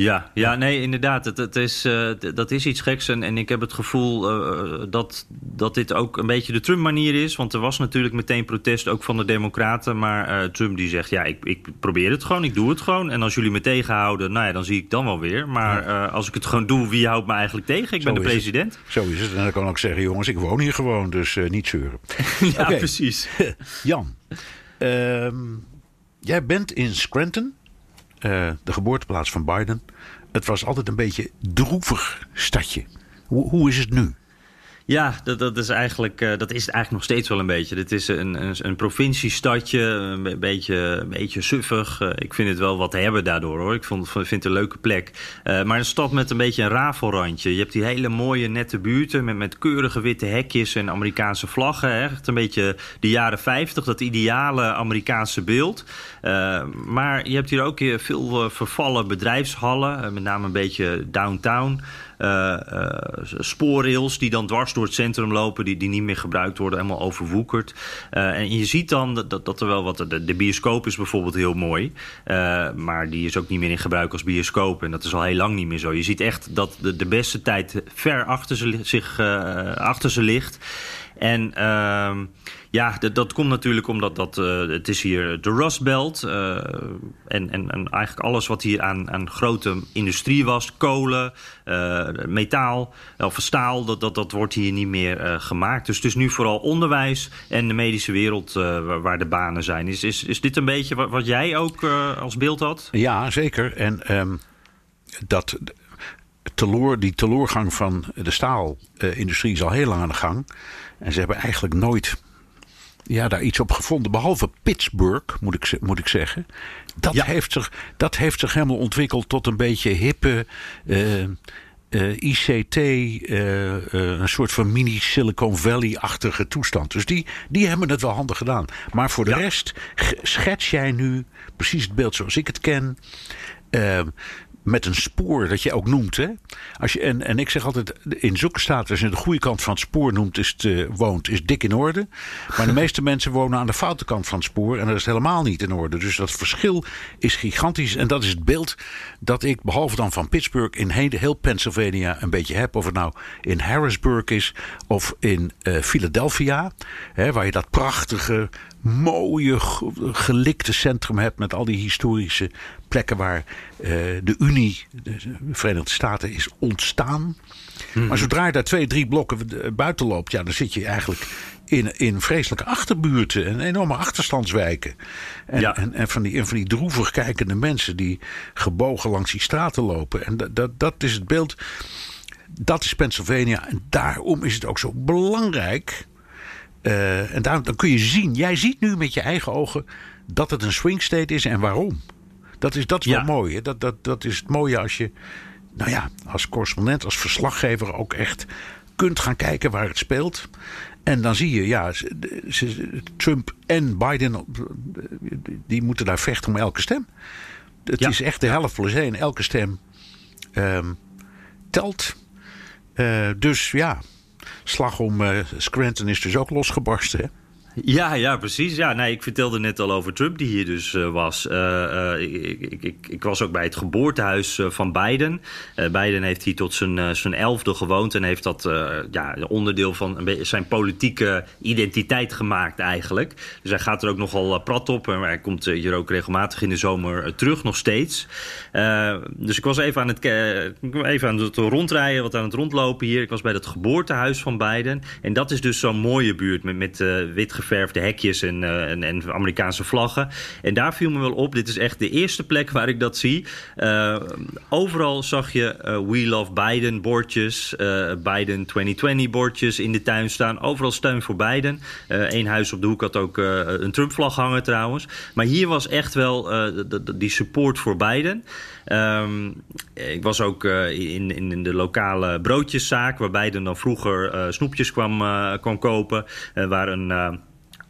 A: Ja, ja, nee, inderdaad. Het, het is, uh, dat is iets geks. En, en ik heb het gevoel uh, dat, dat dit ook een beetje de Trump-manier is. Want er was natuurlijk meteen protest ook van de Democraten. Maar uh, Trump die zegt: Ja, ik, ik probeer het gewoon, ik doe het gewoon. En als jullie me tegenhouden, nou ja, dan zie ik dan wel weer. Maar als ik het gewoon doe, wie houdt me eigenlijk tegen? Ik
C: Zo
A: ben de president.
C: Het. Zo is het. En dan kan ik ook zeggen: Jongens, ik woon hier gewoon, dus niet zeuren.
A: ja, okay. precies.
C: Jan, ehm, jij bent in Scranton. Uh, de geboorteplaats van Biden. Het was altijd een beetje droevig stadje. Hoe, hoe is het nu?
A: Ja, dat, dat, is eigenlijk, uh, dat is het eigenlijk nog steeds wel een beetje. Dit is een, een, een provinciestadje, een beetje, een beetje suffig. Uh, ik vind het wel wat hebben daardoor hoor. Ik vond, vind het een leuke plek. Uh, maar een stad met een beetje een rafelrandje. Je hebt die hele mooie nette buurten met, met keurige witte hekjes en Amerikaanse vlaggen. Echt een beetje de jaren 50, dat ideale Amerikaanse beeld. maar je hebt hier ook veel vervallen bedrijfshallen, met name een beetje downtown. Uh, uh, spoorrails die dan dwars door het centrum lopen, die, die niet meer gebruikt worden, helemaal overwoekerd. Uh, en je ziet dan dat, dat er wel wat. De, de bioscoop is bijvoorbeeld heel mooi, maar die is ook niet meer in gebruik als bioscoop. En dat is al heel lang niet meer zo. Je ziet echt dat de, de beste tijd ver achter zich, achter ze ligt. En uh, ja, dat, komt natuurlijk omdat dat, uh, het is hier de Rust Belt. Uh, en, en, en, eigenlijk alles wat hier aan, aan grote industrie was, kolen, uh, metaal of staal, dat, dat, dat wordt hier niet meer gemaakt. Dus het is nu vooral onderwijs en de medische wereld waar, de banen zijn. Is, is, is dit een beetje wat, jij ook als beeld had?
C: Ja, zeker. En um, dat teloor, die teloorgang van de staalindustrie is al heel lang aan de gang. En ze hebben eigenlijk nooit ja, daar iets op gevonden. Behalve Pittsburgh, moet ik, moet ik zeggen. Dat, ja. heeft zich, dat heeft zich helemaal ontwikkeld tot een beetje hippe. Uh, uh, ICT, uh, een soort van mini Silicon Valley-achtige toestand. Dus die, die hebben het wel handig gedaan. Maar voor de ja. rest schets jij nu precies het beeld zoals ik het ken met een spoor dat je ook noemt. Hè? Als je, en, en ik zeg altijd, in staten, als je de goede kant van het spoor noemt, is het, uh, woont, is dik in orde. Maar de meeste mensen wonen aan de foute kant van het spoor en dat is helemaal niet in orde. Dus dat verschil is gigantisch. En dat is het beeld dat ik, behalve dan van Pittsburgh, in heel, Pennsylvania een beetje heb. Of het nou in Harrisburg is of in uh, Philadelphia, hè, waar je dat prachtige mooie gelikte centrum hebt met al die historische plekken waar uh, de Unie, de Verenigde Staten, is ontstaan. Mm. Maar zodra je daar twee, drie blokken buiten loopt, ja, dan zit je eigenlijk in, in vreselijke achterbuurten en enorme achterstandswijken. En, ja. en, en, van die, en van die droevig kijkende mensen die gebogen langs die straten lopen. En dat, dat, dat is het beeld. Dat is Pennsylvania. En daarom is het ook zo belangrijk uh, en daar, dan kun je zien, jij ziet nu met je eigen ogen dat het een swing state is en waarom. Dat is, dat is ja. wel mooi. Hè? Dat, dat, dat is het mooie als je, nou ja, als correspondent, als verslaggever ook echt kunt gaan kijken waar het speelt. En dan zie je, ja, Trump en Biden, die moeten daar vechten om elke stem. Het ja. is echt de helft plus één. Elke stem um, telt. Uh, dus ja, slag om uh, Scranton is dus ook losgebarsten. Hè?
A: Ja, ja, precies. Ja, nee, ik vertelde net al over Trump, die hier dus uh, was. Uh, uh, ik, ik, ik, ik, was ook bij het geboortehuis van Biden. Biden heeft hier tot zijn, zijn elfde gewoond en heeft dat ja, onderdeel van zijn politieke identiteit gemaakt eigenlijk. Dus hij gaat er ook nogal prat op en hij komt hier ook regelmatig in de zomer terug, nog steeds. dus ik was even aan, het, even aan het rondrijden, wat aan het rondlopen hier. Ik was bij het geboortehuis van Biden en dat is dus zo'n mooie buurt met, met wit geverfde hekjes en, uh, en, en, Amerikaanse vlaggen. En daar viel me wel op. Dit is echt de eerste plek waar ik dat zie. Uh, overal zag je uh, We Love Biden bordjes, Biden 2020 bordjes in de tuin staan. Overal steun voor Biden. Eén huis op de hoek had ook een Trump-vlag hangen trouwens. Maar hier was echt wel die support voor Biden. Um, ik was ook uh, in, in, de lokale broodjeszaak, waar Biden dan vroeger uh, snoepjes kwam, kwam kopen. waar een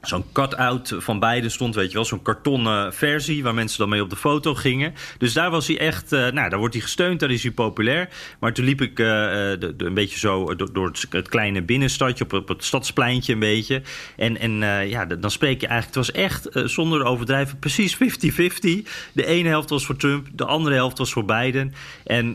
A: zo'n cut-out van beide stond, weet je wel, zo'n kartonnen versie waar mensen dan mee op de foto gingen. Dus daar was hij echt, uh, nou, daar wordt hij gesteund, daar is hij populair. Maar toen liep ik de, de, een beetje zo door, het kleine binnenstadje, op, op het stadspleintje een beetje. En, en ja, dan spreek je eigenlijk, het was echt zonder overdrijven precies 50-50. De ene helft was voor Trump, de andere helft was voor Biden. En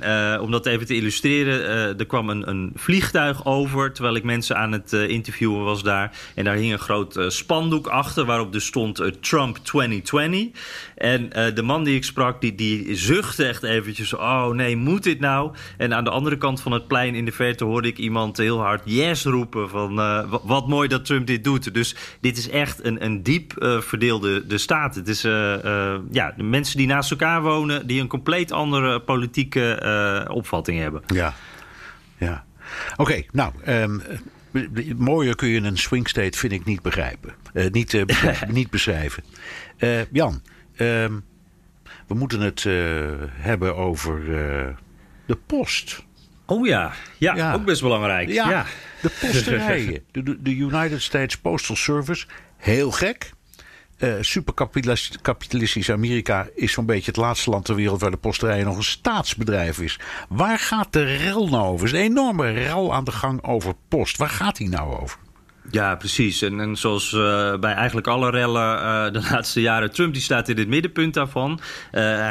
A: om dat even te illustreren, er kwam een, een, vliegtuig over terwijl ik mensen aan het interviewen was daar. En daar hing een groot span spandoek achter waarop dus stond uh, Trump 2020. En uh, de man die ik sprak, die, die zuchtte echt eventjes... oh nee, moet dit nou? En aan de andere kant van het plein in de verte hoorde ik iemand heel hard yes roepen... van uh, wat mooi dat Trump dit doet. Dus dit is echt een, een diep verdeelde de staat. Het is ja, de mensen die naast elkaar wonen... die een compleet andere politieke opvatting hebben.
C: Ja, ja. Oké, nou... Um, mooier kun je een swing state, vind ik, niet begrijpen. Uh, niet, uh, niet beschrijven. Uh, Jan, ehm, we moeten het hebben over de post.
A: Oh ja. ja, ja, ook best belangrijk.
C: Ja, ja. de posterijen. de, de United States Postal Service, heel gek. Uh, superkapitalistisch Amerika is zo'n beetje het laatste land ter wereld waar de posterij nog een staatsbedrijf is. Waar gaat de rel nou over? Er is een enorme rel aan de gang over post. Waar gaat die nou over?
A: Ja, precies. En, en zoals uh, bij eigenlijk alle rellen uh, de laatste jaren, Trump die staat in het middenpunt daarvan. Uh,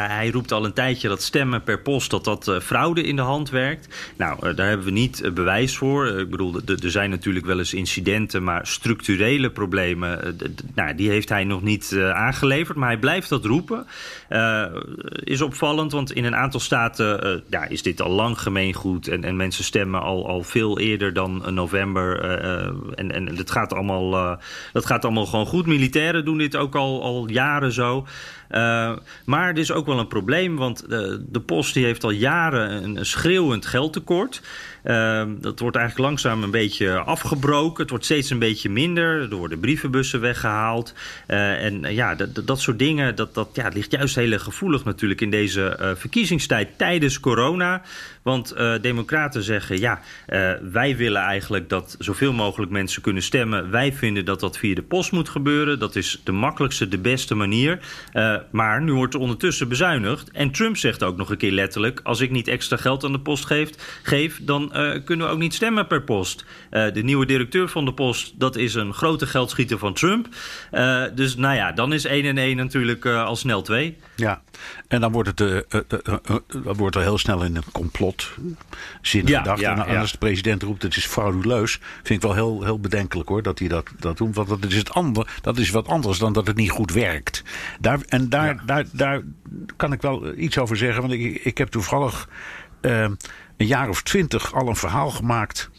A: hij roept al een tijdje dat stemmen per post, dat dat fraude in de hand werkt. Nou, daar hebben we niet bewijs voor. Ik bedoel, er zijn natuurlijk wel eens incidenten, maar structurele problemen, nou, die heeft hij nog niet aangeleverd. Maar hij blijft dat roepen. is opvallend, want in een aantal staten ja, is dit al lang gemeengoed. En, en mensen stemmen al, al veel eerder dan november. en en dat gaat allemaal, uh, dat gaat allemaal gewoon goed. Militairen doen dit ook al, al jaren zo. Uh, maar er is ook wel een probleem, want de, de post die heeft al jaren een, schreeuwend geldtekort. Uh, dat wordt eigenlijk langzaam een beetje afgebroken. Het wordt steeds een beetje minder. Er worden brievenbussen weggehaald. En ja, dat soort dingen, dat, dat ja, ligt juist heel gevoelig natuurlijk in deze verkiezingstijd tijdens corona. Want democraten zeggen, ja, wij willen eigenlijk dat zoveel mogelijk mensen kunnen stemmen. Wij vinden dat dat via de post moet gebeuren. Dat is de makkelijkste, de beste manier. Uh, maar nu wordt er ondertussen bezuinigd. En Trump zegt ook nog een keer letterlijk, als ik niet extra geld aan de post geef, geef dan kunnen we ook niet stemmen per post. de nieuwe directeur van de post, dat is een grote geldschieter van Trump. dus nou ja, dan is 1 en 1 natuurlijk al snel 2.
C: Ja, en dan wordt het, dan wordt er heel snel in een complot zin ja, gedacht. Ja, en als de president roept het is frauduleus, vind ik wel heel, heel bedenkelijk hoor dat hij dat, dat doet. Want dat is, het ander, dat is wat anders dan dat het niet goed werkt. Daar, en daar, daar, daar kan ik wel iets over zeggen. Want ik, ik heb toevallig uh, een jaar of twintig al een verhaal gemaakt.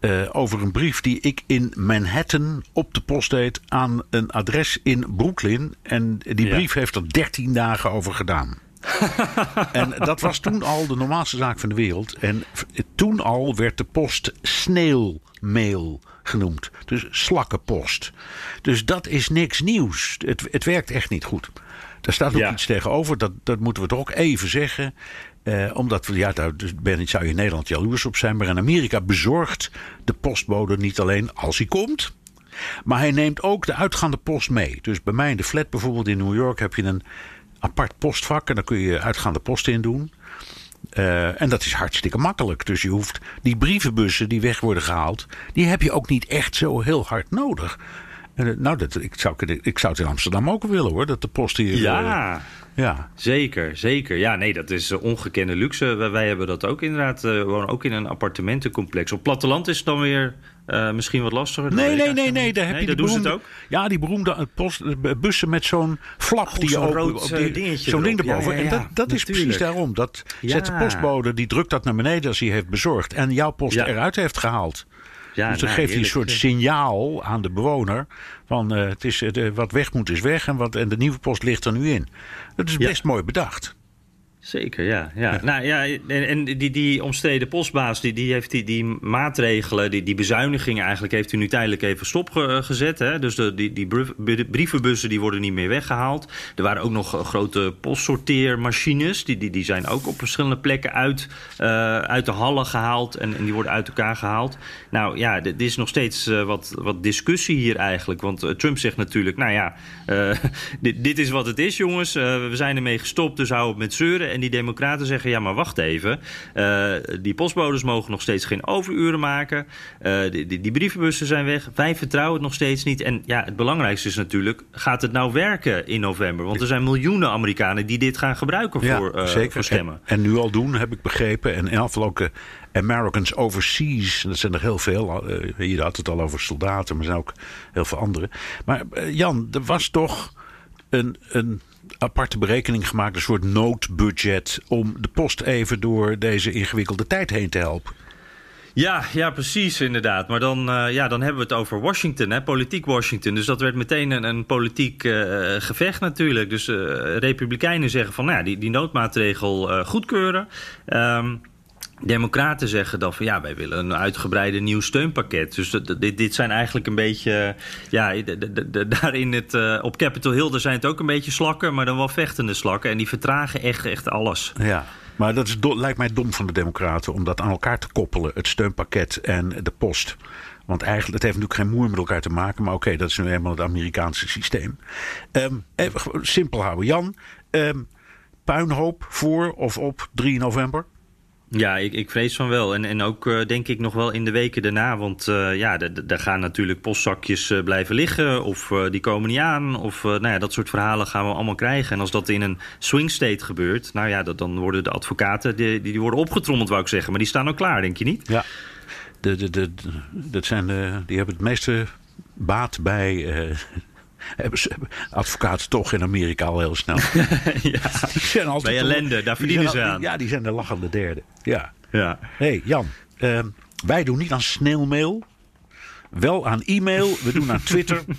C: Uh, over een brief die ik in Manhattan op de post deed aan een adres in Brooklyn. En die brief heeft er dertien dagen over gedaan. en dat was toen al de normaalste zaak van de wereld. En toen al werd de post sneeuwmail genoemd. Dus slakkenpost. Dus dat is niks nieuws. Het, het werkt echt niet goed. Daar staat ook iets tegenover. Dat, dat moeten we toch ook even zeggen. Eh, omdat ja, daar dus ben, zou je in Nederland jaloers op zijn. Maar in Amerika bezorgt de postbode niet alleen als hij komt. Maar hij neemt ook de uitgaande post mee. Dus bij mij in de flat bijvoorbeeld in New York heb je een apart postvak en daar kun je uitgaande post in doen. Uh, en dat is hartstikke makkelijk. Dus je hoeft die brievenbussen die weg worden gehaald, die heb je ook niet echt zo heel hard nodig. Nou, dat, ik, zou, ik zou het in Amsterdam ook willen hoor, dat de post hier.
A: Ja. Uh, ja, zeker, zeker. Ja, nee, dat is ongekende luxe. Wij, wij hebben dat ook inderdaad. we wonen ook in een appartementencomplex. Op platteland is het dan weer uh, misschien wat lastiger.
C: Nee, nee, nee, nee. Daar heb
A: nee,
C: je
A: die beroemde, ook.
C: Ja, die beroemde post, bussen met zo'n flap
A: oh,
C: die
A: zo'n
C: rood
A: dingetje. Zo'n
C: ding erboven. Ja, ja, ja, en dat, dat is precies daarom. Dat zet de postbode, die drukt dat naar beneden als hij heeft bezorgd. En jouw post eruit heeft gehaald. Ja, dus dan nou, geeft hij een soort signaal aan de bewoner. Van uh, het is, uh, wat weg moet is weg en, wat, en de nieuwe post ligt er nu in. Dat is best mooi bedacht.
A: Zeker, ja. ja. nou ja, en, en, die, die omstreden postbaas, die, die heeft die, die maatregelen, die, die bezuinigingen eigenlijk, heeft u nu tijdelijk even stopgezet. Hè? Dus de, die, die brievenbussen die worden niet meer weggehaald. Er waren ook nog grote postsorteermachines, die, die, die zijn ook op verschillende plekken uit, uh, uit de hallen gehaald en, en die worden uit elkaar gehaald. Nou ja, er is nog steeds uh, wat, wat discussie hier eigenlijk. Want uh, Trump zegt natuurlijk, nou ja, dit, dit is wat het is jongens, we zijn ermee gestopt, dus hou op met zeuren. En die democraten zeggen, ja maar wacht even. Uh, die postbodes mogen nog steeds geen overuren maken. Uh, die, die, die, brievenbussen zijn weg. Wij vertrouwen het nog steeds niet. En ja, het belangrijkste is natuurlijk, gaat het nou werken in november? Want er zijn miljoenen Amerikanen die dit gaan gebruiken
C: ja,
A: voor, uh,
C: zeker.
A: voor stemmen.
C: En, en, nu al doen, heb ik begrepen. En in ook Americans overseas. Dat zijn er heel veel. Hier had het al over soldaten, maar er zijn ook heel veel andere. Maar Jan, er was toch een... een aparte berekening gemaakt, een soort noodbudget, om de post even door deze ingewikkelde tijd heen te helpen.
A: Ja, ja, precies, inderdaad. Maar dan, uh, ja, dan hebben we het over Washington, hè, politiek Washington. Dus dat werd meteen een, een politiek uh, gevecht natuurlijk. Dus uh, Republikeinen zeggen van, nou ja, die, die noodmaatregel goedkeuren. Um, Democraten zeggen dan van ja, wij willen een uitgebreide nieuw steunpakket. Dus dit, dit zijn eigenlijk een beetje. Ja, de, de, daar in het, uh, op Capitol Hill zijn het ook een beetje slakken, maar dan wel vechtende slakken. En die vertragen echt, echt alles.
C: Ja. Maar dat is, lijkt mij dom van de Democraten om dat aan elkaar te koppelen, het steunpakket en de post. Want eigenlijk, het heeft natuurlijk geen moer met elkaar te maken. Maar oké, dat is nu eenmaal het Amerikaanse systeem. Um, even simpel houden. Jan, um, puinhoop voor of op 3 november?
A: Ja, ik, ik vrees van wel. En, en ook uh, denk ik nog wel in de weken daarna. Want uh, ja, daar gaan natuurlijk postzakjes uh, blijven liggen. Of die komen niet aan. Of nou ja, dat soort verhalen gaan we allemaal krijgen. En als dat in een swing state gebeurt. Nou ja, dan worden de advocaten. Die, die worden opgetrommeld, wou ik zeggen. Maar die staan ook klaar, denk je niet?
C: Ja. De, de, de, dat zijn de, die hebben het meeste baat bij advocaten toch in Amerika al heel snel.
A: ja, die zijn altijd bij ellende, daar verdienen ze aan.
C: Ja, die zijn de lachende derde. Ja.
A: ja.
C: hey, Jan, uh, wij doen niet aan sneeuwmail. Wel aan e-mail, we doen aan Twitter.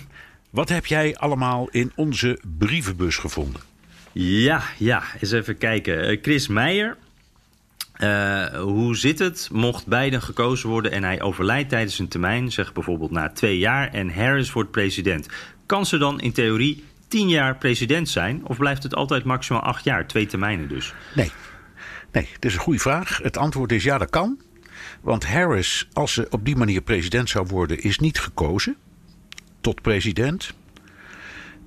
C: Wat heb jij allemaal in onze brievenbus gevonden?
A: Ja, ja, eens even kijken. Chris Meijer, uh, hoe zit het? Mocht Biden gekozen worden en hij overlijdt tijdens zijn termijn, zeg bijvoorbeeld na twee jaar, en Harris wordt president, kan ze dan in theorie tien jaar president zijn? Of blijft het altijd maximaal acht jaar, twee termijnen dus?
C: Nee, nee, dat is een goede vraag. Het antwoord is ja, dat kan. Want Harris, als ze op die manier president zou worden, is niet gekozen tot president.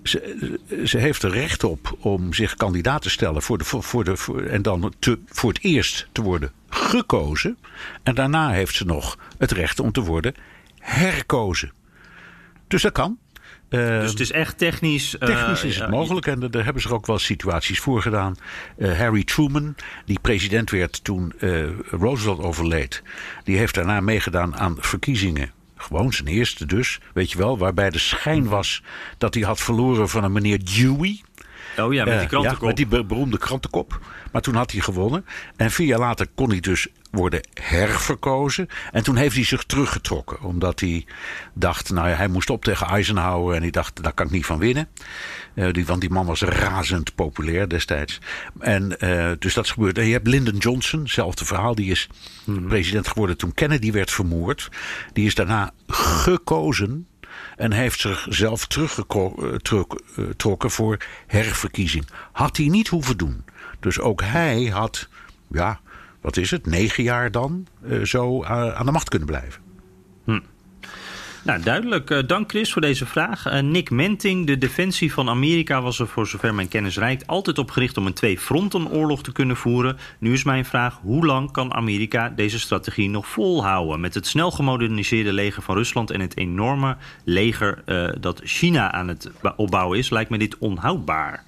C: Ze, ze, heeft er recht op om zich kandidaat te stellen voor de, voor de, voor, en dan te, voor het eerst te worden gekozen. En daarna heeft ze nog het recht om te worden herkozen. Dus dat kan.
A: Uh, dus het is echt technisch.
C: Uh, technisch is het mogelijk en daar hebben ze er ook wel situaties voor gedaan. Uh, Harry Truman, die president werd toen Roosevelt overleed, die heeft daarna meegedaan aan verkiezingen gewoon zijn eerste dus, weet je wel, waarbij de schijn was dat hij had verloren van een meneer Dewey.
A: Oh ja, met die krantenkop.
C: Ja, met die beroemde krantenkop. Maar toen had hij gewonnen. En vier jaar later kon hij dus worden herverkozen. En toen heeft hij zich teruggetrokken. Omdat hij dacht, nou ja, hij moest op tegen Eisenhower. En hij dacht, daar kan ik niet van winnen. Uh, die, want die man was razend populair destijds. En uh, dus dat is gebeurd. En je hebt Lyndon Johnson, hetzelfde verhaal. Die is mm-hmm. president geworden toen Kennedy werd vermoord. Die is daarna gekozen en heeft zichzelf teruggetrokken voor herverkiezing. Had hij niet hoeven doen. Dus ook hij had, ja, wat is het, negen jaar dan uh, zo uh, aan de macht kunnen blijven.
A: Hm. Nou, duidelijk. Uh, dank Chris voor deze vraag. Nick Menting, de defensie van Amerika was er voor zover mijn kennis reikt altijd op gericht om een twee-frontenoorlog te kunnen voeren. Nu is mijn vraag, hoe lang kan Amerika deze strategie nog volhouden? Met het snel gemoderniseerde leger van Rusland en het enorme leger dat China aan het opbouwen is, lijkt me dit onhoudbaar.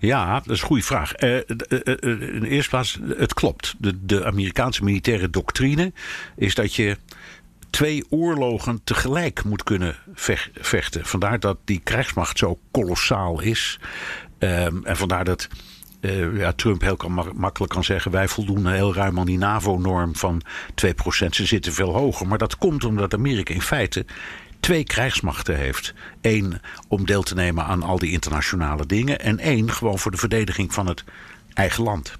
C: Ja, dat is een goede vraag. Uh, in de eerste plaats, het klopt. De, de Amerikaanse militaire doctrine is dat je twee oorlogen tegelijk moet kunnen vechten. Vandaar dat die krijgsmacht zo kolossaal is. Um, en vandaar dat ja, Trump heel kan, makkelijk kan zeggen: wij voldoen heel ruim aan die NAVO-norm van 2%. Ze zitten veel hoger. Maar dat komt omdat Amerika in feite twee krijgsmachten heeft. Eén om deel te nemen aan al die internationale dingen. En één gewoon voor de verdediging van het eigen land.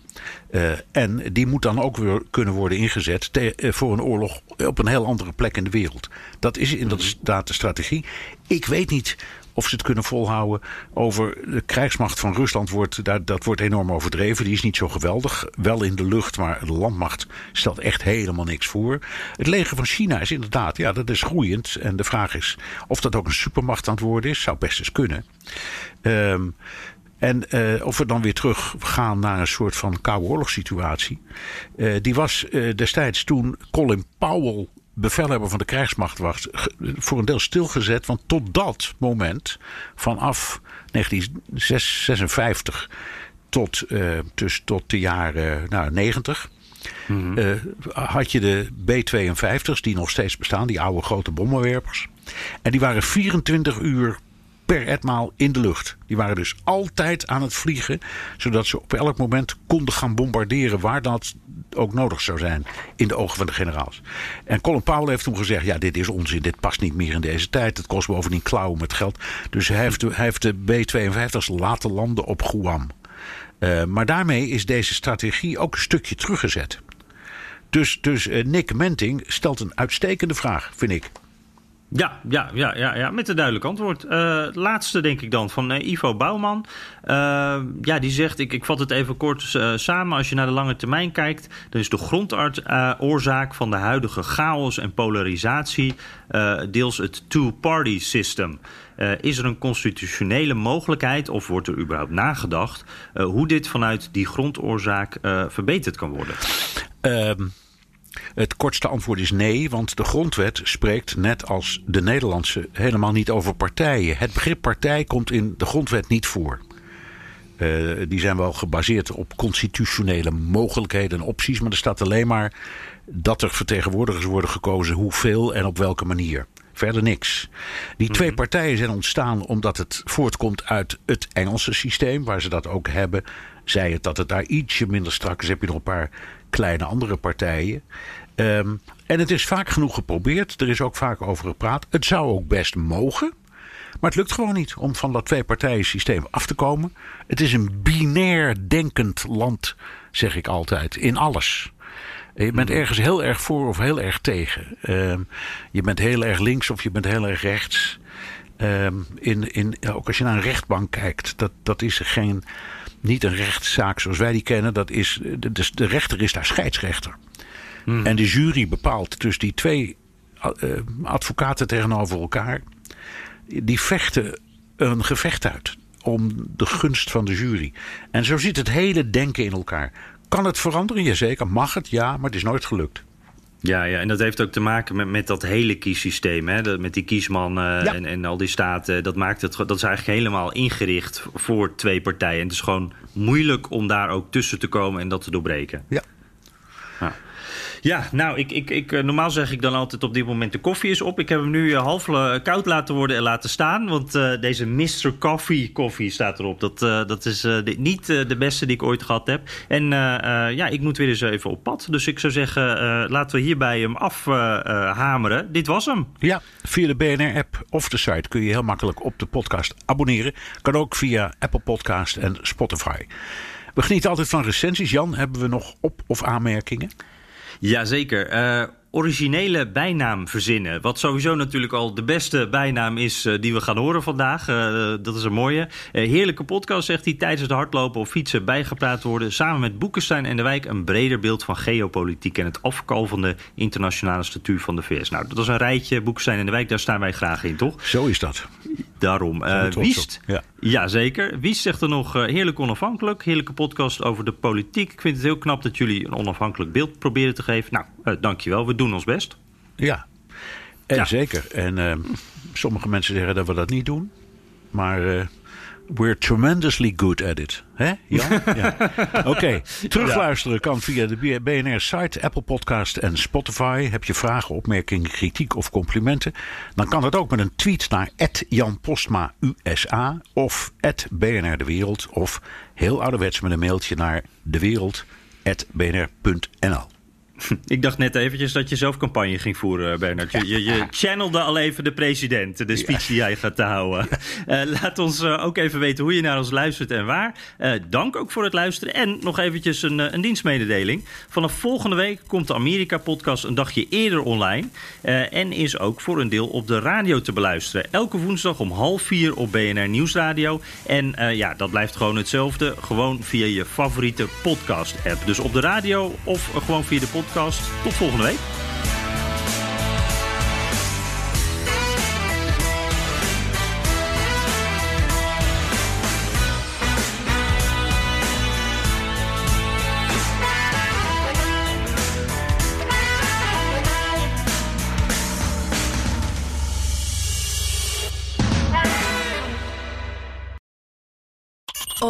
C: Uh, en die moet dan ook weer kunnen worden ingezet te, uh, voor een oorlog op een heel andere plek in de wereld. Dat is inderdaad de strategie. Ik weet niet of ze het kunnen volhouden over de krijgsmacht van Rusland. Wordt, dat, dat wordt enorm overdreven. Die is niet zo geweldig. Wel in de lucht, maar de landmacht stelt echt helemaal niks voor. Het leger van China is inderdaad, ja, dat is groeiend. En de vraag is of dat ook een supermacht aan het worden is. Zou best eens kunnen. Um, en uh, of we dan weer terug gaan naar een soort van koude oorlogssituatie. Uh, die was uh, destijds toen Colin Powell bevelhebber van de krijgsmacht was, voor een deel stilgezet. Want tot dat moment, vanaf 1956 tot, dus tot de jaren nou, 90. Mm -hmm. had je de B-52's die nog steeds bestaan, die oude grote bommenwerpers. En die waren 24 uur per etmaal in de lucht. Die waren dus altijd aan het vliegen, zodat ze op elk moment konden gaan bombarderen waar dat ook nodig zou zijn in de ogen van de generaals. En Colin Powell heeft toen gezegd: ja, dit is onzin, dit past niet meer in deze tijd. Het kost bovendien klauwen met geld. Dus hij heeft de, hij heeft de B-52's laten landen op Guam. Uh, maar daarmee is deze strategie ook een stukje teruggezet. Dus, dus uh, Nick Menting stelt een uitstekende vraag, vind ik.
A: Ja, ja, ja, ja, ja, met een duidelijk antwoord. Uh, laatste denk ik dan van uh, Ivo Bouwman. Uh, ja, die zegt, ik, ik vat het even kort samen. Als je naar de lange termijn kijkt, dan is de grondoorzaak van de huidige chaos en polarisatie deels het two-party system. is er een constitutionele mogelijkheid, of wordt er überhaupt nagedacht, hoe dit vanuit die grondoorzaak verbeterd kan worden?
C: Um. Het kortste antwoord is nee, want de grondwet spreekt, net als de Nederlandse, helemaal niet over partijen. Het begrip partij komt in de grondwet niet voor. Uh, die zijn wel gebaseerd op constitutionele mogelijkheden en opties, maar er staat alleen maar dat er vertegenwoordigers worden gekozen, hoeveel en op welke manier. Verder niks. Die twee mm -hmm. partijen zijn ontstaan omdat het voortkomt uit het Engelse systeem, waar ze dat ook hebben. Zij het dat het daar ietsje minder strak is, heb je nog een paar kleine andere partijen. Um, en het is vaak genoeg geprobeerd. Er is ook vaak over gepraat. Het zou ook best mogen. Maar het lukt gewoon niet om van dat twee-partijen systeem af te komen. Het is een binair denkend land, zeg ik altijd, in alles. Je bent ergens heel erg voor of heel erg tegen. Um, je bent heel erg links of je bent heel erg rechts. Um, in, in, ook als je naar een rechtbank kijkt, dat, dat is geen, niet een rechtszaak zoals wij die kennen. Dat is, de, de rechter is daar scheidsrechter. Hmm. En de jury bepaalt dus die twee uh, advocaten tegenover elkaar. Die vechten een gevecht uit om de gunst van de jury. En zo zit het hele denken in elkaar. Kan het veranderen? Jazeker. Mag het? Ja, maar het is nooit gelukt.
A: Ja, ja, en dat heeft ook te maken met, met dat hele kiessysteem. Hè? Dat, met die kiesman uh, ja. en, en al die staten. Dat, maakt het, dat is eigenlijk helemaal ingericht voor twee partijen. En het is gewoon moeilijk om daar ook tussen te komen en dat te doorbreken.
C: Ja.
A: ja. Ja, nou, ik, ik, ik, normaal zeg ik dan altijd op dit moment de koffie is op. Ik heb hem nu half koud laten worden en laten staan. Want deze Mr. Coffee koffie staat erop. Dat, dat is niet de beste die ik ooit gehad heb. En ja, ik moet weer eens even op pad. Dus ik zou zeggen, laten we hierbij hem afhameren. Dit was hem.
C: Ja, via de BNR-app of de site kun je heel makkelijk op de podcast abonneren. Kan ook via Apple Podcast en Spotify. We genieten altijd van recensies. Jan, hebben we nog op- of aanmerkingen?
A: Jazeker. Uh, originele bijnaam verzinnen. Wat sowieso natuurlijk al de beste bijnaam is uh, die we gaan horen vandaag. Uh, dat is een mooie. heerlijke podcast, zegt hij, tijdens het hardlopen of fietsen bijgepraat worden. Samen met Boekenstein en de Wijk een breder beeld van geopolitiek en het afkalvende internationale statuur van de VS. Nou, dat is een rijtje. Boekenstein en de Wijk, daar staan wij graag in, toch?
C: Zo is dat.
A: Daarom. Uh, Wiest, ja. ja. zeker. Wiest zegt er nog uh, heerlijk onafhankelijk. Heerlijke podcast over de politiek. Ik vind het heel knap dat jullie een onafhankelijk beeld proberen te geven. Nou, uh, dankjewel. We doen ons best.
C: Ja, en ja. zeker. En sommige mensen zeggen dat we dat niet doen. Maar we're tremendously good at it. Hè, Jan? ja. Oké, okay. terugluisteren kan via de BNR-site, Apple Podcast en Spotify. Heb je vragen, opmerkingen, kritiek of complimenten? Dan kan dat ook met een tweet naar Jan Postma USA of BNR De Wereld. Of heel ouderwets met een mailtje naar dewereld.bnr.nl.
A: Ik dacht net eventjes dat je zelf campagne ging voeren, Bernard. Je, je, je channelde al even de president, de speech die jij gaat houden. Uh, laat ons uh, ook even weten hoe je naar ons luistert en waar. Uh, dank ook voor het luisteren. En nog eventjes een, een dienstmededeling. Vanaf volgende week komt de Amerika-podcast een dagje eerder online. en is ook voor een deel op de radio te beluisteren. Elke woensdag om half vier op BNR Nieuwsradio. En ja, dat blijft gewoon hetzelfde. Gewoon via je favoriete podcast-app. Dus op de radio of gewoon via de podcast Tot volgende week.